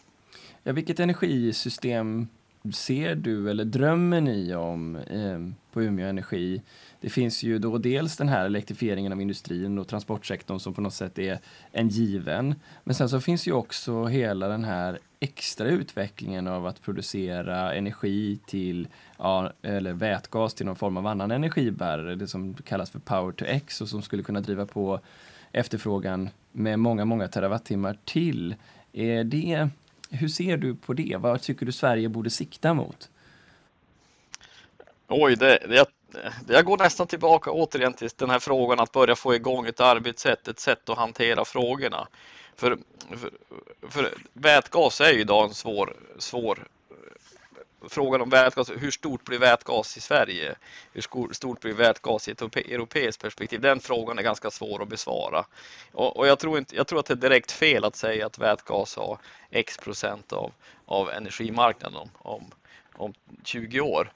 Ja, vilket energisystem ser du eller drömmer ni om eh, på Umeå Energi? Det finns ju då dels den här elektrifieringen av industrin och transportsektorn som på något sätt är en given. Men sen så finns ju också hela den här extra utvecklingen av att producera energi till, ja, eller vätgas till någon form av annan energibärare, det som kallas för power to x och som skulle kunna driva på efterfrågan med många, många terawattimmar till. Är det, hur ser du på det? Vad tycker du Sverige borde sikta mot? Oj, det, det, jag går nästan tillbaka återigen till den här frågan att börja få igång ett arbetssätt, ett sätt att hantera frågorna. För, för, för vätgas är ju idag en svår, svår frågan om vätgas, hur stort blir vätgas i Sverige? Hur stort blir vätgas i ett europeiskt perspektiv? Den frågan är ganska svår att besvara. Och, och jag, tror inte, jag tror att det är direkt fel att säga att vätgas har x procent av, av energimarknaden om, om, om 20 år.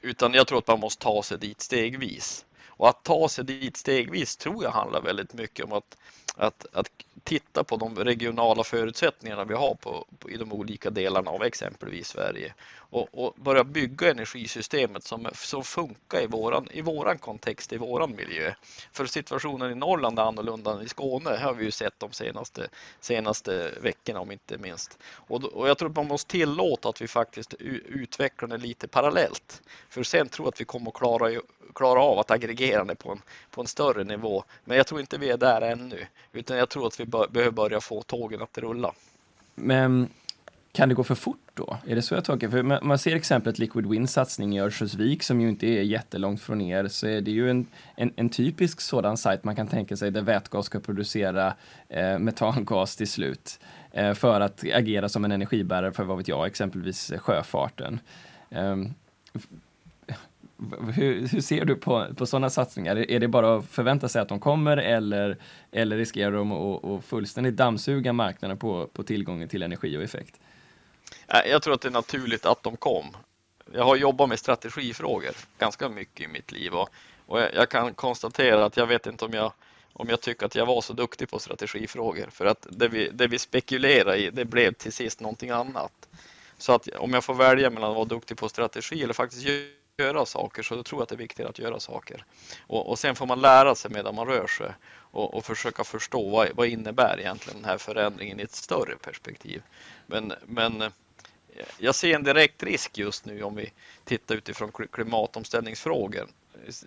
Utan jag tror att man måste ta sig dit stegvis. Och att ta sig dit stegvis tror jag handlar väldigt mycket om att, att, att titta på de regionala förutsättningarna vi har på, på, i de olika delarna av exempelvis Sverige och, och, börja bygga energisystemet som, som funkar i våran, i våran kontext, i våran miljö. För situationen i Norrland är annorlunda än i Skåne, har vi ju sett de senaste, senaste veckorna om inte minst. Och, och jag tror att man måste tillåta att vi faktiskt utvecklar det lite parallellt. För sen tror jag att vi kommer att klara, klara av att aggregera det på en, på en större nivå. Men jag tror inte vi är där ännu, utan jag tror att vi behöver börja få tågen att rulla. Men kan det gå för fort då? Är det så jag tolkar? För man ser exemplet Liquid Winds satsning i Örnsköldsvik som ju inte är jättelångt från er, så är det ju en, en, en typisk sådan sajt man kan tänka sig där vätgas ska producera eh, metangas till slut eh, för att agera som en energibärare för, vad vet jag, exempelvis sjöfarten. Eh, hur, hur, ser du på, på sådana satsningar? Är det bara att förvänta sig att de kommer eller, eller riskerar de att, att fullständigt dammsuga marknaden på, på tillgången till energi och effekt? Jag tror att det är naturligt att de kom. Jag har jobbat med strategifrågor ganska mycket i mitt liv och, och jag, jag kan konstatera att jag vet inte om jag om jag tycker att jag var så duktig på strategifrågor. För att det vi, det vi spekulerar i, det blev till sist någonting annat. Så att om jag får välja mellan att vara duktig på strategi eller faktiskt göra saker så då tror jag att det är viktigare att göra saker. Och, och sen får man lära sig medan man rör sig och, och försöka förstå vad, vad innebär egentligen den här förändringen i ett större perspektiv. Men, men eh, jag ser en direkt risk just nu om vi tittar utifrån klimatomställningsfrågor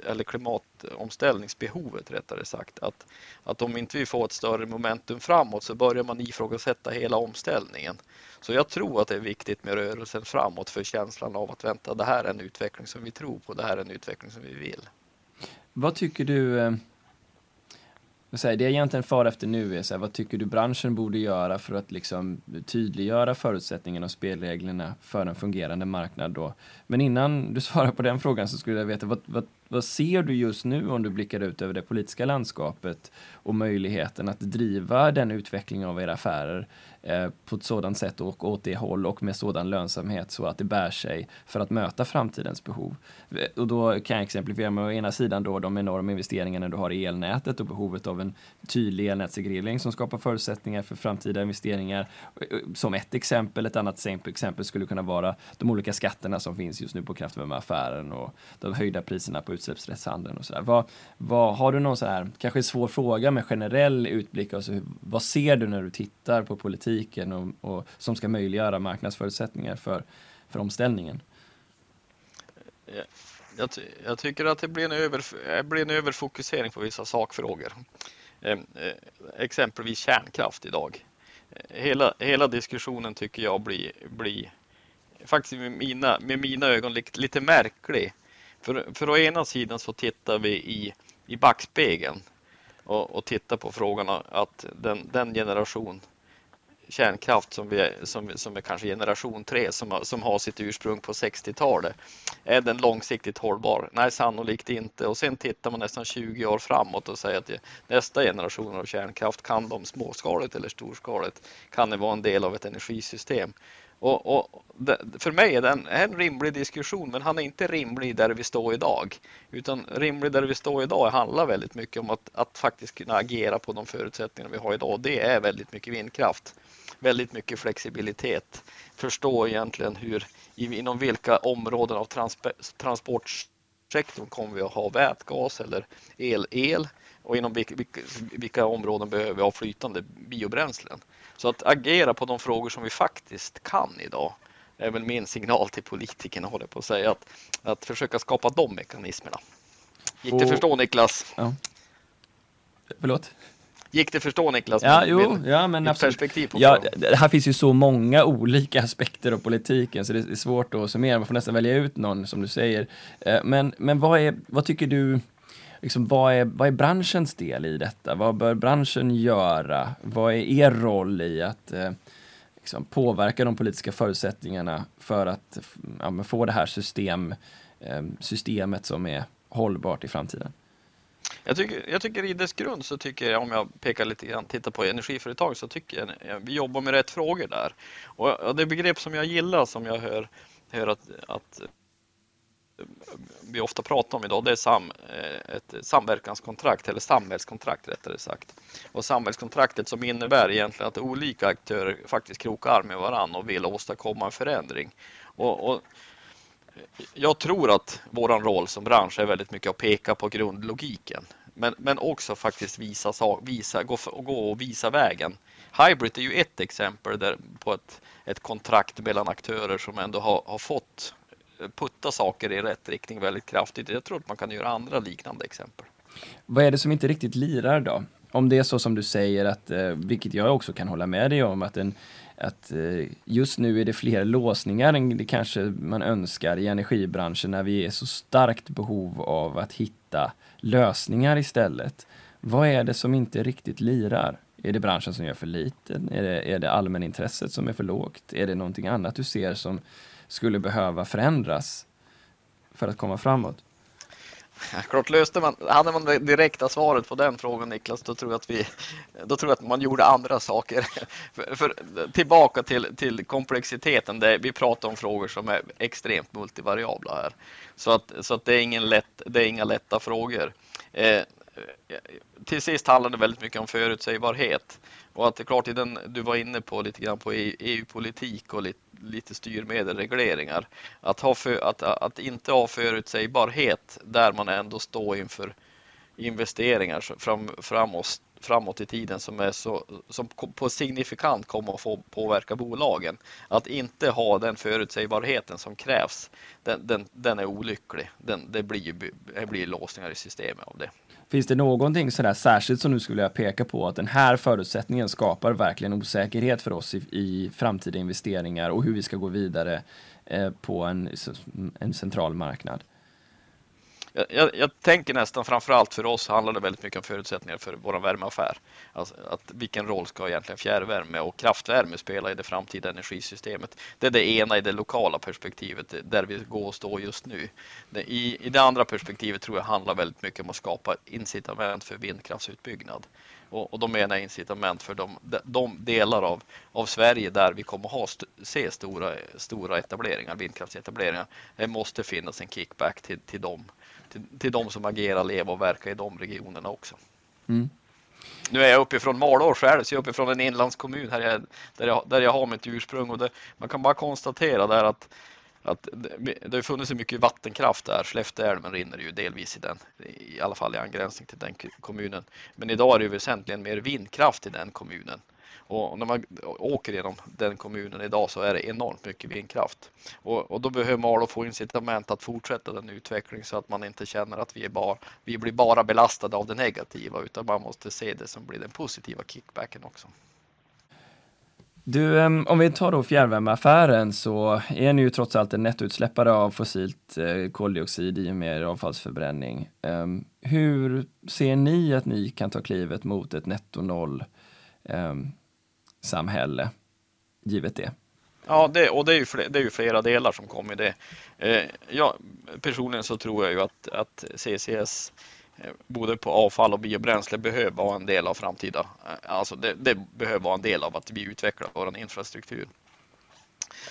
eller klimatomställningsbehovet rättare sagt, att, att om inte vi får ett större momentum framåt så börjar man ifrågasätta hela omställningen. Så jag tror att det är viktigt med rörelsen framåt för känslan av att vänta, det här är en utveckling som vi tror på, det här är en utveckling som vi vill. Vad tycker du eh, det jag egentligen far efter nu är så här, vad tycker du branschen borde göra för att liksom tydliggöra förutsättningarna och spelreglerna för en fungerande marknad då? Men innan du svarar på den frågan så skulle jag veta, vad, vad, vad ser du just nu om du blickar ut över det politiska landskapet och möjligheten att driva den utvecklingen av era affärer eh, på ett sådant sätt och åt det håll och med sådan lönsamhet så att det bär sig för att möta framtidens behov. Eh, och då kan jag exemplifiera med å ena sidan då de enorma investeringarna du har i elnätet och behovet av en tydlig elnätsreglering som skapar förutsättningar för framtida investeringar. Eh, eh, som ett exempel, ett annat exempel skulle kunna vara de olika skatterna som finns just nu på kraftvärmeaffären och de höjda priserna på utsläppsrättshandeln och sådär. Vad, vad, har du någon så här, kanske svår fråga med generell utblick, alltså, vad ser du när du tittar på politiken och, och som ska möjliggöra marknadsförutsättningar för, för omställningen? Jag, jag, tycker att det blir en, över, eh, blir en överfokusering på vissa sakfrågor. Eh, eh exempelvis kärnkraft idag. Eh, hela, hela diskussionen tycker jag blir, blir faktiskt med mina, med mina ögon lite, lite märklig. För, för å ena sidan så tittar vi i, i backspegeln och, och tittar på frågan att den, den generation kärnkraft som, vi, som, som är kanske generation 3 som, som har sitt ursprung på 60-talet. Är den långsiktigt hållbar? Nej, sannolikt inte. Och sen tittar man nästan 20 år framåt och säger att nästa generation av kärnkraft kan de småskaligt eller storskaligt kan det vara en del av ett energisystem. Och, och det, för mig är det en, en, rimlig diskussion, men han är inte rimlig där vi står idag. Utan rimlig där vi står idag handlar väldigt mycket om att, att faktiskt kunna agera på de förutsättningar vi har idag. Det är väldigt mycket vindkraft väldigt mycket flexibilitet. Förstå egentligen hur, inom vilka områden av trans, transportsektorn kommer vi att ha vätgas eller el-el och inom vilka, vilka, vilka, områden behöver vi ha flytande biobränslen. Så att agera på de frågor som vi faktiskt kan idag är väl min signal till politikerna, håller på att säga, att, att försöka skapa de mekanismerna. Gick det och, förstå Niklas? Ja. Förlåt? Gick det förstå Niklas? Ja, jo, ja men absolut. Perspektiv på ja, här finns ju så många olika aspekter av politiken så det är svårt att summera. Man får nästan välja ut någon som du säger. Eh, men, men vad, är, vad tycker du, liksom, vad, är, vad är branschens del i detta? Vad bör branschen göra? Vad är er roll i att eh, liksom, påverka de politiska förutsättningarna för att ja, få det här system, eh, systemet som är hållbart i framtiden? Jag tycker, jag tycker i dess grund så tycker jag, om jag pekar lite grann, tittar på energiföretag, så tycker jag vi jobbar med rätt frågor där. Och, det begrepp som jag gillar, som jag hör, hör att, att vi ofta pratar om idag, det är sam, eh, ett samverkanskontrakt eller samhällskontrakt rättare sagt. Och samhällskontraktet som innebär egentligen att olika aktörer faktiskt krokar arm med varandra och vill åstadkomma en förändring. Och, och jag tror att vår roll som bransch är väldigt mycket att peka på grundlogiken. Men, men också faktiskt visa, visa, gå, gå och visa vägen. Hybrid är ju ett exempel där, på ett, ett kontrakt mellan aktörer som ändå har, har fått eh, putta saker i rätt riktning väldigt kraftigt. Jag tror att man kan göra andra liknande exempel. Vad är det som inte riktigt lirar då? Om det är så som du säger, att, eh, vilket jag också kan hålla med dig om, att en, att eh, just nu är det fler låsningar än det kanske man önskar i energibranschen när vi är så starkt behov av att hitta lösningar istället. Vad är det som inte riktigt lirar? Är det branschen som gör för lite? Är det, är det allmänintresset som är för lågt? Är det någonting annat du ser som skulle behöva förändras för att komma framåt? Klart löste man, hade man det direkta svaret på den frågan Niklas, då tror jag att, vi, då tror jag att man gjorde andra saker. För, för, tillbaka till, till komplexiteten, det, vi pratar om frågor som är extremt multivariabla här. Så att, så att det, är ingen lätt, det är inga lätta frågor. Eh, till sist handlar det väldigt mycket om förutsägbarhet. Och att det är klart, i den, du var inne på lite grann på e- EU-politik och lite, lite styrmedel, regleringar. Att, ha för, att, att inte ha förutsägbarhet där man ändå står inför investeringar fram, framåt, framåt i tiden som, är så, som på signifikant kommer att få påverka bolagen. Att inte ha den förutsägbarheten som krävs, den, den, den är olycklig. Den, det, blir, det blir låsningar i systemet av det. Finns det någonting sådär särskilt som du skulle vilja peka på att den här förutsättningen skapar verkligen osäkerhet för oss i, i framtida investeringar och hur vi ska gå vidare eh, på en, en central marknad? Jag, jag, jag, tänker nästan framförallt för oss handlar det väldigt mycket om förutsättningar för vår värmeaffär. Alltså att vilken roll ska egentligen fjärrvärme och kraftvärme spela i det framtida energisystemet? Det är det ena i det lokala perspektivet, där vi går och står just nu. I, I det andra perspektivet tror jag handlar väldigt mycket om att skapa incitament för vindkraftsutbyggnad. Och, och då menar jag incitament för de, de delar av, av Sverige där vi kommer ha st se stora, stora etableringar, vindkraftsetableringar. Det måste finnas en kickback till, till dem till, till de som agerar, lever och verkar i de regionerna också. Mm. Nu är jag uppifrån Malå själv, så jag är uppifrån en inlandskommun här jag, där, jag, där jag har mitt ursprung och det, man kan bara konstatera där att att det, det har funnits så mycket vattenkraft där. Skellefteälven rinner ju delvis i den, i alla fall i angränsning till den kommunen. Men idag är det ju väsentligen mer vindkraft i den kommunen. Och när man åker genom den kommunen idag så är det enormt mycket vindkraft. Och, och då behöver Malå få incitament att fortsätta den utvecklingen så att man inte känner att vi, är bara, vi blir bara belastade av det negativa utan man måste se det som blir den positiva kickbacken också. Du, om vi tar då fjärrvärmeaffären så är ni ju trots allt en nettoutsläppare av fossilt eh, koldioxid i och med avfallsförbränning. Hur ser ni att ni kan ta klivet mot ett netto noll samhälle, givet det. Ja, det, och det är, ju flera, det är ju flera delar som kommer i det. Eh, ja, personligen så tror jag ju att, att CCS Eh, både på avfall och biobränsle behöver vara en del av framtida, eh, alltså det, det behöver vara en del av att vi utvecklar vår infrastruktur.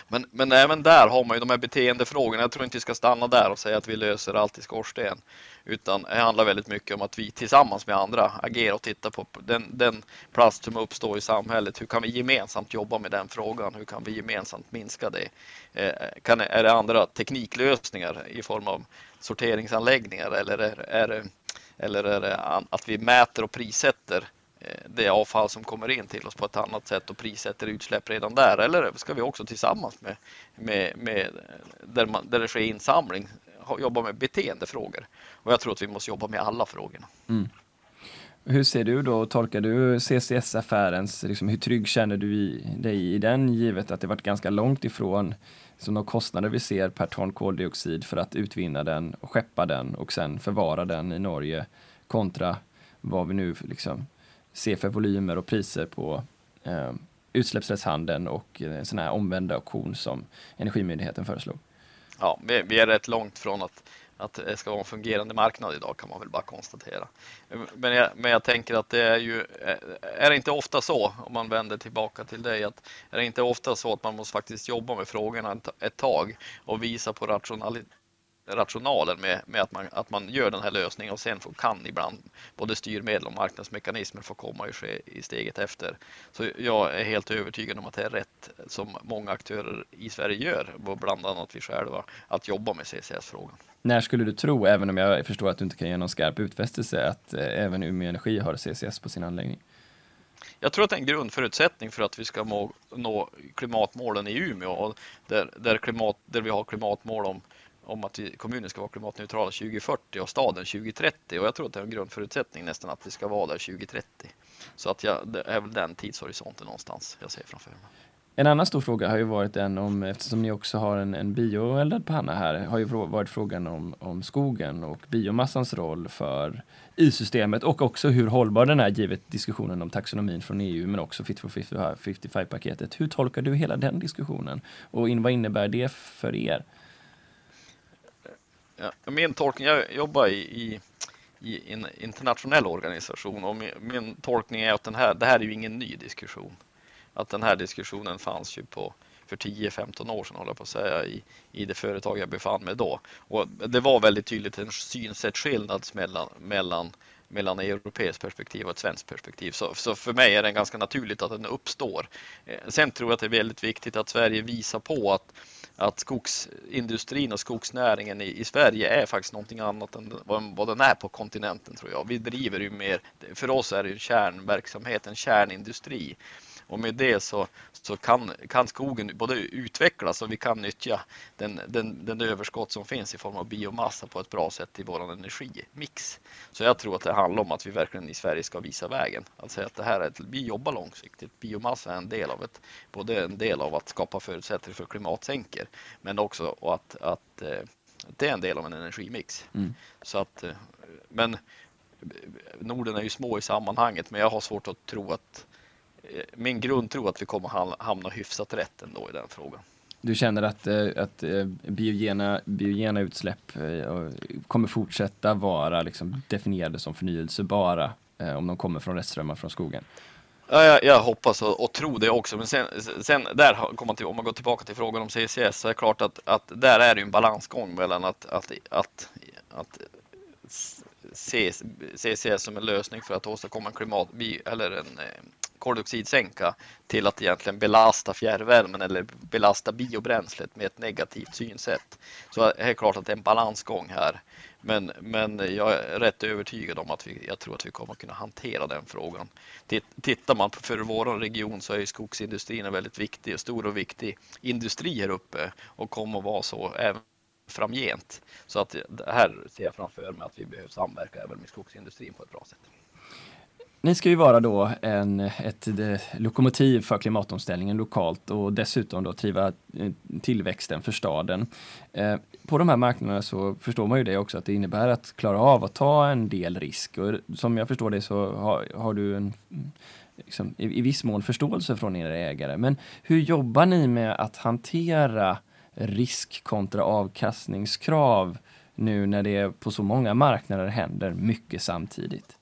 Men, men även där har man ju de här beteendefrågorna. Jag tror inte vi ska stanna där och säga att vi löser allt i skorsten. Utan det handlar väldigt mycket om att vi tillsammans med andra agerar och tittar på den, den plast som uppstår i samhället. Hur kan vi gemensamt jobba med den frågan? Hur kan vi gemensamt minska det? Eh, kan, är det andra tekniklösningar i form av sorteringsanläggningar eller är, är, eller är det att vi mäter och prissätter eh, det avfall som kommer in till oss på ett annat sätt och prissätter utsläpp redan där? Eller ska vi också tillsammans med, med, med där, man, där det sker insamling jobba med beteendefrågor? Och jag tror att vi måste jobba med alla frågorna. Mm. Hur ser du då, tolkar du CCS-affärens, liksom, hur trygg känner du i, dig i den givet att det varit ganska långt ifrån som de kostnader vi ser per ton koldioxid för att utvinna den och skeppa den och sen förvara den i Norge kontra vad vi nu liksom ser för volymer och priser på eh, utsläppsrättshandeln och en sån här omvänd auktion som Energimyndigheten föreslog. Ja, vi, vi är rätt långt från att, att det ska vara en fungerande marknad idag kan man väl bara konstatera. Men jag, men jag tänker att det är ju, är det inte ofta så, om man vänder tillbaka till dig, att är det inte ofta så att man måste faktiskt jobba med frågorna ett, tag och visa på rationalitet rationalen med, med att, man, att man gör den här lösningen och sen får, kan ibland både styrmedel och marknadsmekanismer få komma i, i steget efter. Så jag är helt övertygad om att det är rätt som många aktörer i Sverige gör, bland annat vi själva, att jobba med CCS-frågan. När skulle du tro, även om jag förstår att du inte kan ge någon skarp utfästelse, att eh, även Umeå Energi har CCS på sin anläggning? Jag tror att det är en grundförutsättning för att vi ska må, nå klimatmålen i Umeå och där, där, klimat, där vi har klimatmål om om att kommunen ska vara klimatneutrala 2040 och staden 2030 och jag tror att det är en grundförutsättning nästan att vi ska vara där 2030. Så att jag, det är väl den tidshorisonten någonstans jag ser framför mig. En annan stor fråga har ju varit den om, eftersom ni också har en, en bioeldad panna här, har ju varit frågan om, om skogen och biomassans roll för i-systemet och också hur hållbar den är givet diskussionen om taxonomin från EU men också Fit for 55-paketet. Hur tolkar du hela den diskussionen och in, vad innebär det för er? Ja, min tolkning, jag jobbar i, i, i en internationell organisation och min, min, tolkning är att den här, det här är ju ingen ny diskussion. Att den här diskussionen fanns ju på för 10-15 år sedan, håller jag på att säga, i, i det företag jag befann mig då. Och det var väldigt tydligt en synsättsskillnad mellan, mellan mellan europeiskt perspektiv och ett svenskt perspektiv. Så, så, för mig är det ganska naturligt att den uppstår. Eh, sen tror jag att det är väldigt viktigt att Sverige visar på att, att skogsindustrin och skogsnäringen i, i Sverige är faktiskt någonting annat än vad, vad den är på kontinenten tror jag. Vi driver ju mer, för oss är det ju kärnverksamhet, en kärnindustri. Och med det så, så kan, kan skogen både utvecklas och vi kan nyttja den, den, den överskott som finns i form av biomassa på ett bra sätt i vår energimix. Så jag tror att det handlar om att vi verkligen i Sverige ska visa vägen. Alltså att det här är ett, vi jobbar långsiktigt. Biomassa är en del av ett, både en del av att skapa förutsättningar för klimatsänkor, men också att, att eh, det är en del av en energimix. Mm. Så att, eh, men Norden är ju små i sammanhanget, men jag har svårt att tro att min grundtro att vi kommer hamna hyfsat rätt ändå i den frågan. Du känner att, eh, att eh, biogena, biogena utsläpp eh, kommer fortsätta vara liksom definierade som förnyelsebara om de kommer från restströmmar från skogen? Ja, jag, jag hoppas och, och tror det också. Men sen, sen där kommer till, om man går tillbaka till frågan om CCS så är det klart att, att där är det en balansgång mellan att, att, att, att CCS som en lösning för att åstadkomma en klimat eller en koldioxidsänka till att egentligen belasta fjärrvärmen eller belasta biobränslet med ett negativt synsätt. Så det är klart att det är en balansgång här. Men, men jag är rätt övertygad om att vi, jag tror att vi kommer kunna hantera den frågan. Tittar man på för vår region så är skogsindustrin en väldigt viktig, stor och viktig industri här uppe och kommer att vara så även framgent. Så att här ser jag framför mig att vi behöver samverka även med skogsindustrin på ett bra sätt. Ni ska ju vara då en, ett eh, lokomotiv för klimatomställningen lokalt och dessutom då driva eh, tillväxten för staden. Eh, på de här marknaderna så förstår man ju det också att det innebär att klara av att ta en del risk och som jag förstår det så har, har du en liksom, i, i viss mån förståelse från era ägare. Men hur jobbar ni med att hantera risk kontra avkastningskrav nu när det på så många marknader händer mycket samtidigt?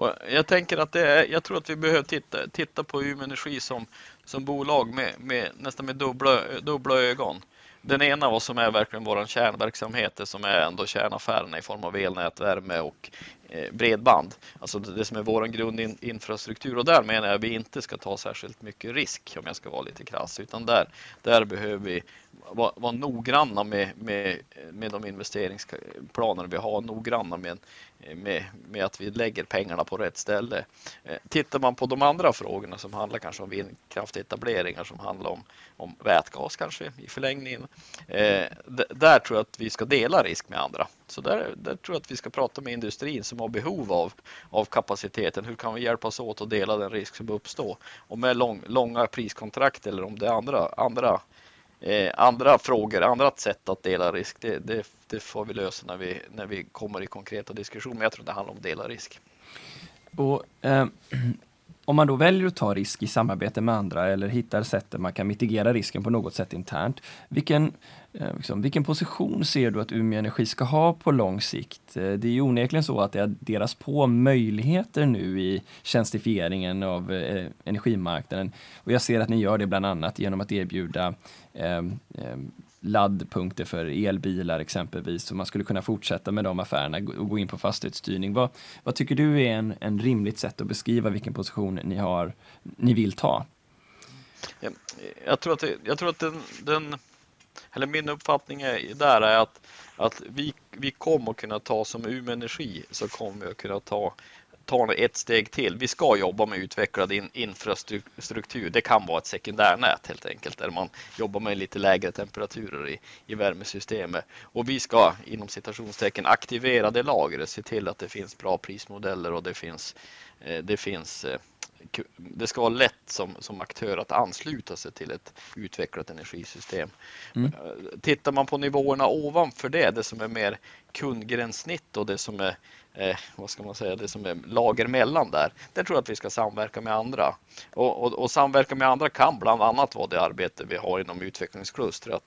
Och jag tänker att det är, jag tror att vi behöver titta, titta på Umeå Energi som, som bolag med, med nästan med dubbla, dubbla ögon. Den ena vad som är verkligen vår kärnverksamhet, det som är ändå kärnaffärerna i form av elnät, värme och Eh, bredband. Alltså det som är vår grundinfrastruktur och där menar jag att vi inte ska ta särskilt mycket risk om jag ska vara lite krass, utan där, där behöver vi vara, vara noggranna med, med, med de investeringsplaner vi har, noggranna med, med, med att vi lägger pengarna på rätt ställe. Eh, tittar man på de andra frågorna som handlar kanske om vindkraftetableringar, som handlar om, om vätgas kanske i förlängningen, eh, där tror jag att vi ska dela risk med andra. Så där, där tror jag att vi ska prata med industrin som har behov av, av kapaciteten. Hur kan vi hjälpas åt att dela den risk som uppstår? Om det är lång, långa priskontrakt eller om det är andra, andra Eh, andra frågor, andra sätt att dela risk, det, det, det, får vi lösa när vi, när vi kommer i konkreta diskussioner. Men jag tror det handlar om att dela risk. Och, eh, om man då väljer att ta risk i samarbete med andra eller hittar sätt där man kan mitigera risken på något sätt internt. Vilken, Eh, liksom, vilken position ser du att Umeå Energi ska ha på lång sikt? Eh, det är ju onekligen så att det adderas på möjligheter nu i tjänstifieringen av eh, energimarknaden. Och jag ser att ni gör det bland annat genom att erbjuda eh, laddpunkter för elbilar exempelvis. Så man skulle kunna fortsätta med de affärerna och gå in på fastighetsstyrning. Vad, vad tycker du är en, en rimligt sätt att beskriva vilken position ni, har, ni vill ta? Jag, jag tror att, det, jag tror att den, den, eller min uppfattning är, där är att, att vi, vi kommer att kunna ta som Umeå Energi så kommer vi att kunna ta tar ett steg till. Vi ska jobba med utvecklad in, infrastruktur. Det kan vara ett sekundärnät helt enkelt, där man jobbar med lite lägre temperaturer i, i värmesystemet. Och vi ska inom citationstecken aktivera det lagret, se till att det finns bra prismodeller och det finns, eh, det finns eh, det ska vara lätt som, som aktör att ansluta sig till ett utvecklat energisystem. Mm. Eh, tittar man på nivåerna ovanför det, det som är mer kundgränssnitt och det som är eh, vad ska man säga, det som är lager mellan där. Där tror jag att vi ska samverka med andra. Och, och, och samverka med andra kan bland annat vara det arbete vi har inom utvecklingskluster.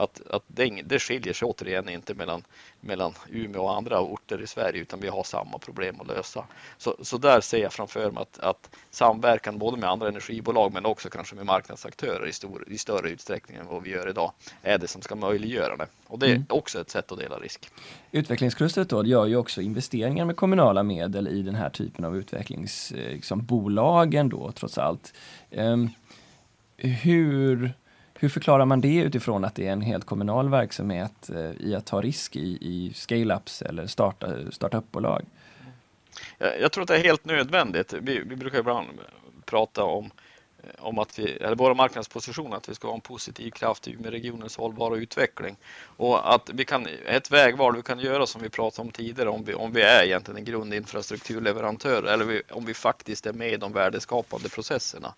Att, att, det, det skiljer sig återigen inte mellan, mellan Umeå och andra orter i Sverige utan vi har samma problem att lösa. Så, så där ser jag framför mig att, att samverkan både med andra energibolag men också kanske med marknadsaktörer i, stor, i större utsträckning än vad vi gör idag är det som ska möjliggöra det. Och det är mm. också ett sätt att dela risk. Utvecklingsklustret då gör ju också investeringar med kommunala medel i den här typen av utvecklingsbolagen liksom, då trots allt. Um, hur, hur förklarar man det utifrån att det är en helt kommunal verksamhet eh, i att ta risk i, i scale-ups eller starta, startup-bolag? Jag, tror att det är helt nödvändigt. Vi, vi brukar ibland prata om eh, om att vi, eller våra marknadsposition, att vi ska vara en positiv kraft i regionens hållbara utveckling. Och att vi kan, ett vägval vi kan göra som vi pratade om tidigare, om vi, om vi är egentligen en grundinfrastrukturleverantör eller vi, om vi faktiskt är med i de värdeskapande processerna.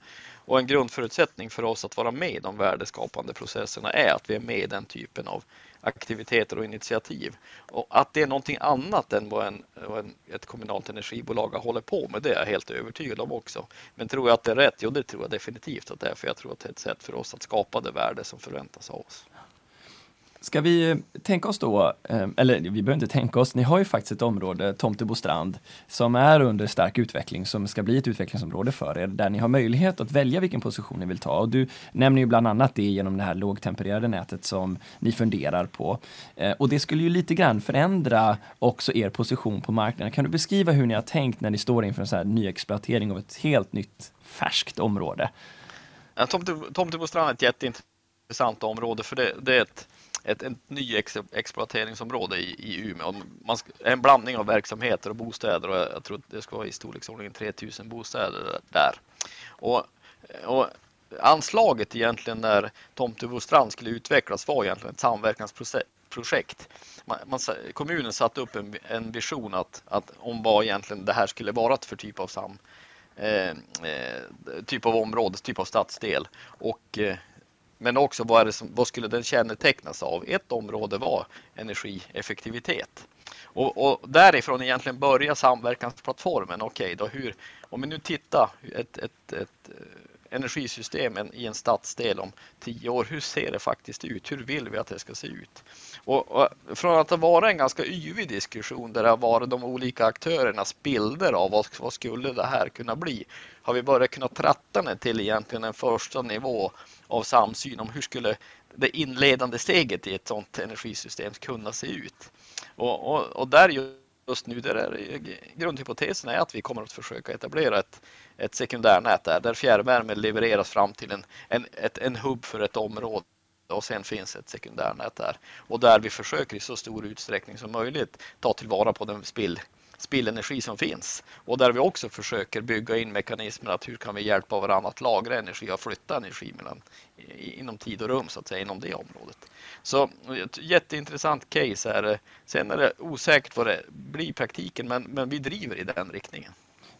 Och en grundförutsättning för oss att vara med i de värdeskapande processerna är att vi är med i den typen av aktiviteter och initiativ. Och att det är någonting annat än vad, en, vad en, ett kommunalt energibolag håller på med, det är jag helt övertygad om också. Men tror jag att det är rätt? Jo, det tror jag definitivt att det är, för jag tror att det är ett sätt för oss att skapa det värde som förväntas av oss. Ska vi eh, tänka oss då, eh, eller vi behöver inte tänka oss, ni har ju faktiskt ett område, Tomtebostrand, som är under stark utveckling, som ska bli ett utvecklingsområde för er, där ni har möjlighet att välja vilken position ni vill ta. Och du nämner ju bland annat det genom det här lågtempererade nätet som ni funderar på. Eh, och det skulle ju lite grann förändra också er position på marknaden. Kan du beskriva hur ni har tänkt när ni står inför en sån här ny exploatering av ett helt nytt, färskt område? Ja, Tomtebostrand är ett jätteintressant område, för det, det är ett ett, ett ny ex, exploateringsområde i, i Umeå. Man en blandning av verksamheter och bostäder och jag tror det ska vara i storleksordningen 3000 bostäder där. Och, och anslaget egentligen när Tomtebostrand skulle utvecklas var egentligen ett samverkansprojekt. Man, man, kommunen satte upp en, en vision att, att om vad egentligen det här skulle vara för typ av sam, eh, eh typ av område, typ av stadsdel. Och eh, men också vad, är det som, vad skulle den kännetecknas av? Ett område var energieffektivitet. Och, och därifrån egentligen börja samverkansplattformen. Okej, okay, då hur, om vi nu tittar ett, ett, ett energisystemen i en stadsdel om tio år, hur ser det faktiskt ut? Hur vill vi att det ska se ut? Och, och från att ha varit en ganska yvig diskussion där det har varit de olika aktörernas bilder av vad, vad skulle det här kunna bli, har vi börjat kunna tratta ner till egentligen en första nivå av samsyn om hur skulle det inledande steget i ett sådant energisystem kunna se ut. Och, och, och där just nu, där är, grundhypotesen är att vi kommer att försöka etablera ett, ett sekundärnät där, där fjärrvärme levereras fram till en, en, ett, en hubb för ett område och sen finns ett sekundärnät där. Och där vi försöker i så stor utsträckning som möjligt ta tillvara på den spill spillenergi som finns och där vi också försöker bygga in mekanismer att hur kan vi hjälpa varandra att lagra energi och flytta energi mellan, inom tid och rum så att säga inom det området. Så ett jätteintressant case är Sen är det osäkert vad det blir i praktiken men, men vi driver i den riktningen.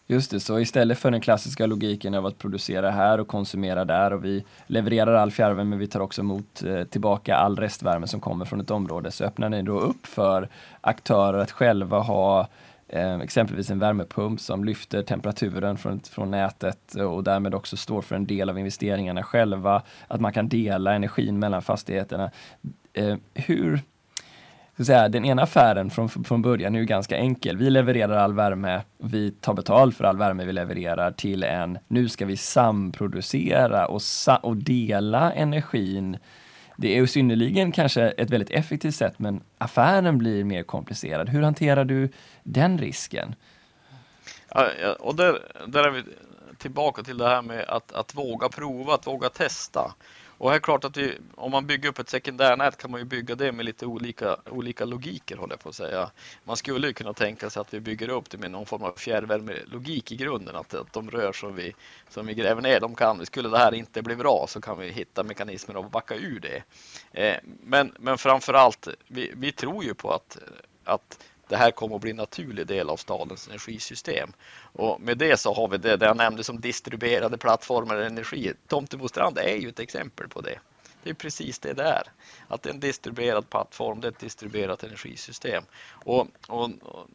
Just det, så istället för den klassiska logiken av att producera här och konsumera där och vi levererar all fjärrvärme men vi tar också emot eh, tillbaka all restvärme som kommer från ett område så öppnar ni då upp för aktörer att själva ha Eh, exempelvis en värmepump som lyfter temperaturen från, från nätet och därmed också står för en del av investeringarna själva. Att man kan dela energin mellan fastigheterna. Eh, hur, säga, den ena affären från, från början är ju ganska enkel. Vi levererar all värme, vi tar betalt för all värme vi levererar till en, nu ska vi samproducera och, sa och dela energin det är ju synnerligen kanske ett väldigt effektivt sätt men affären blir mer komplicerad. Hur hanterar du den risken? Ja, och där, där är vi tillbaka till det här med att, att våga prova, att våga testa. Och här är klart att vi, om man bygger upp ett sekundärnät kan man ju bygga det med lite olika, olika logiker håller jag på att säga. Man skulle ju kunna tänka sig att vi bygger upp det med någon form av fjärrvärmelogik i grunden, att, att de rör som vi, som vi gräver ner, de kan, skulle det här inte bli bra så kan vi hitta mekanismer att backa ur det. Eh, men, men framför allt, vi, vi tror ju på att, att det här kommer att bli en naturlig del av stadens energisystem. Och med det så har vi det, det jag nämnde som distribuerade plattformar energi. Tomtebostrand är ju ett exempel på det. Det är precis det det är. Att det är en distribuerad plattform, det är ett distribuerat energisystem. Och, och,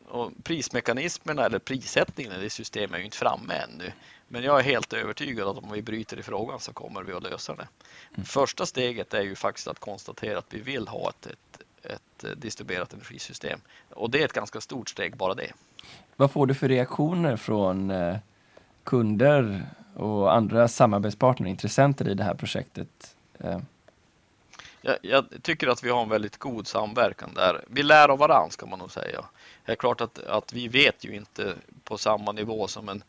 och prismekanismerna eller prissättningen i systemet är ju inte framme ännu. Men jag är helt övertygad att om vi bryter i frågan så kommer vi att lösa det. Mm. Första steget är ju faktiskt att konstatera att vi vill ha ett, ett, ett eh, distribuerat energisystem. Och det är ett ganska stort steg bara det. Vad får du för reaktioner från eh, kunder och andra samarbetspartner, intressenter i det här projektet? Eh, jag, jag, tycker att vi har en väldigt god samverkan där. Vi lär av varandra ska man nog säga. Det är klart att, att vi vet ju inte på samma nivå som en,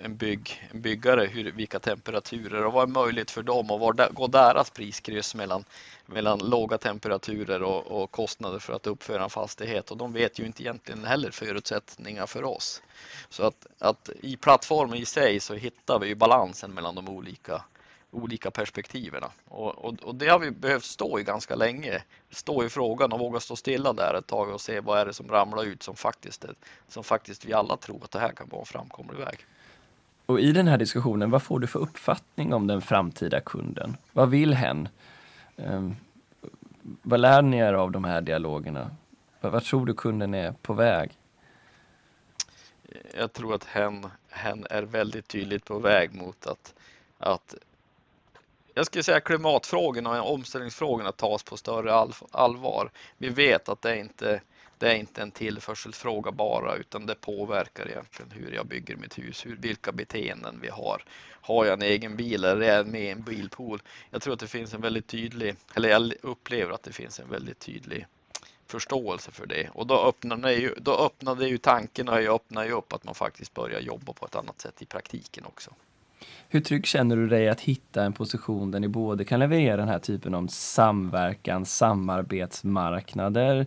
en, bygg, en byggare hur, vilka temperaturer och vad är möjligt för dem och var går deras priskryss mellan, mellan låga temperaturer och, och, kostnader för att uppföra en fastighet och de vet ju inte egentligen heller förutsättningar för oss. Så att, att i plattformen i sig så hittar vi ju balansen mellan de olika olika perspektiven. Och, och, och, det har vi behövt stå i ganska länge. Stå i frågan och våga stå stilla där ett tag och se vad är det som ramlar ut som faktiskt, som faktiskt vi alla tror att det här kan vara en framkomlig väg. Och i den här diskussionen, vad får du för uppfattning om den framtida kunden? Vad vill hen? Um, vad lär ni er av de här dialogerna? Vad tror du kunden är på väg? Jag tror att hen, hen är väldigt tydligt på väg mot att, att jag skulle säga klimatfrågorna och omställningsfrågorna tas på större allvar. Vi vet att det är inte det är inte en tillförselfråga bara utan det påverkar egentligen hur jag bygger mitt hus, hur, vilka beteenden vi har. Har jag en egen bil eller är jag med i en bilpool? Jag tror att det finns en väldigt tydlig, eller jag upplever att det finns en väldigt tydlig förståelse för det och då öppnar det ju, då öppnar det ju tanken och jag öppnar ju upp att man faktiskt börjar jobba på ett annat sätt i praktiken också. Hur trygg känner du dig att hitta en position där ni både kan leverera den här typen av samverkan, samarbetsmarknader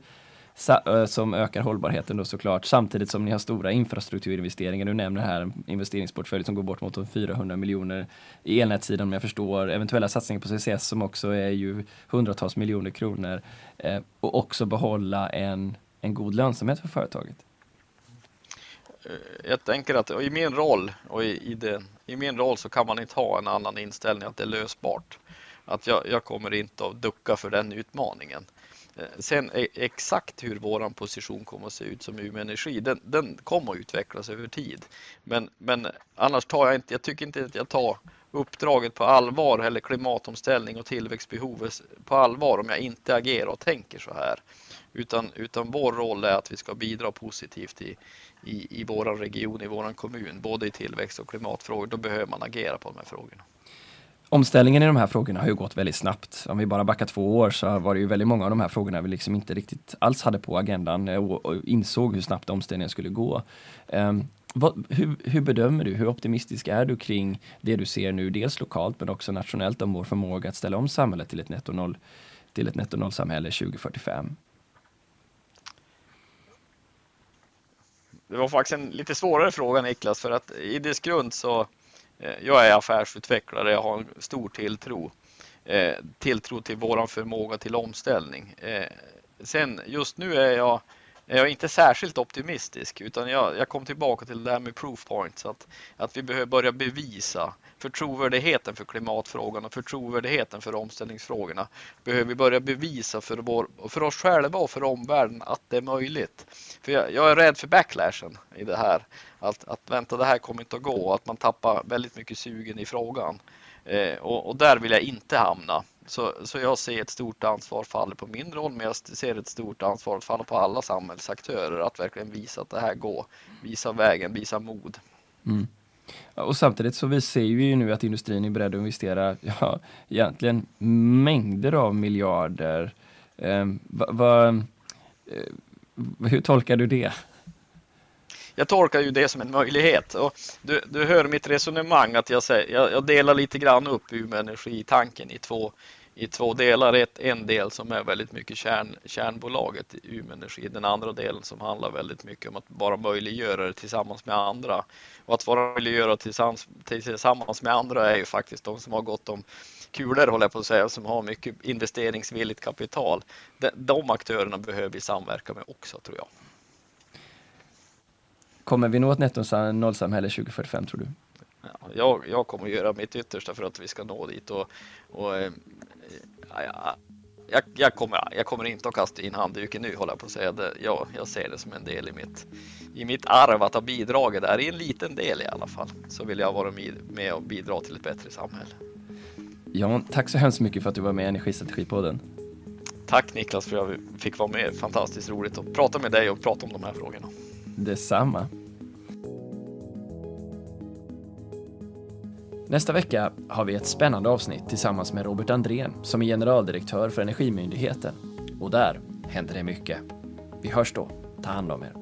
som ökar hållbarheten då såklart, samtidigt som ni har stora infrastrukturinvesteringar. Du nämner här en investeringsportfölj som går bort mot 400 miljoner i elnätssidan om jag förstår. Eventuella satsningar på CCS som också är ju hundratals miljoner kronor. Eh, och också behålla en, en god lönsamhet för företaget. Eh, jag tänker att i min roll och i, i, den, i min roll så kan man inte ha en annan inställning att det är lösbart. Att jag, jag kommer inte att ducka för den utmaningen. Eh, sen e, exakt hur våran position kommer att se ut som Umeå Energi, den, den kommer att utvecklas över tid. Men, men annars tar jag inte, jag tycker inte att jag tar uppdraget på allvar eller klimatomställning och tillväxtbehovet på allvar om jag inte agerar och tänker så här. Utan, utan vår roll är att vi ska bidra positivt i, i, i vår region, i vår kommun, både i tillväxt och klimatfrågor. Då behöver man agera på de här frågorna. Omställningen i de här frågorna har ju gått väldigt snabbt. Om vi bara backar två år så var det ju väldigt många av de här frågorna vi liksom inte riktigt alls hade på agendan och, och insåg hur snabbt omställningen skulle gå. Um, vad, hur, hur, bedömer du, hur optimistisk är du kring det du ser nu, dels lokalt men också nationellt om vår förmåga att ställa om samhället till ett netto noll, till ett netto noll samhälle 2045? Det var faktiskt en lite svårare fråga Niklas för att i dess grund så eh, jag är affärsutvecklare, jag har en stor tilltro. Eh, tilltro till våran förmåga till omställning. Eh, sen just nu är jag jag inte särskilt optimistisk utan jag, jag kom tillbaka till det här med proof points. Att, att vi behöver börja bevisa för trovärdigheten för klimatfrågan och för trovärdigheten för omställningsfrågorna. Behöver vi börja bevisa för, vår, för oss själva och för omvärlden att det är möjligt. För jag, jag är rädd för backlashen i det här. Att, att vänta, det här kommer inte att gå. Att man tappar väldigt mycket sugen i frågan. Eh, och, och, där vill jag inte hamna. Så, så jag ser ett stort ansvar falla på min roll, men jag ser ett stort ansvar falla på alla samhällsaktörer att verkligen visa att det här går. Visa vägen, visa mod. Mm. Och samtidigt så vi ser vi ju nu att industrin är beredd att investera ja, egentligen mängder av miljarder. Eh, va, va, eh, hur tolkar du det? jag tolkar ju det som en möjlighet. Och du, du hör mitt resonemang att jag, säger, jag, jag delar lite grann upp Umeå Energi-tanken i två, i två delar. Ett, en del som är väldigt mycket kärn, kärnbolaget i Umeå Energi. Den andra delen som handlar väldigt mycket om att bara möjliggöra det tillsammans med andra. Och att vara möjliggöra tillsammans, tillsammans med andra är ju faktiskt de som har gått om kulor håller jag på att säga, som har mycket investeringsvilligt kapital. De, de aktörerna behöver vi samverka med också tror jag. Kommer vi nå ett netto nollsamhälle 2045 tror du? Ja, jag, jag kommer att göra mitt yttersta för att vi ska nå dit och, och eh, jag, jag, kommer, jag kommer inte att kasta in handduken nu, håller jag på att säga. Det, ja, jag ser det som en del i mitt, i mitt arv att ha bidragit där, i en liten del i alla fall. Så vill jag vara med och bidra till ett bättre samhälle. Ja, tack så hemskt mycket för att du var med i Energistrategipodden. Tack Niklas för att jag fick vara med. Fantastiskt roligt att prata med dig och prata om de här frågorna. Detsamma. Nästa vecka har vi ett spännande avsnitt tillsammans med Robert Andrén som är generaldirektör för Energimyndigheten. Och där händer det mycket. Vi hörs då. Ta hand om er.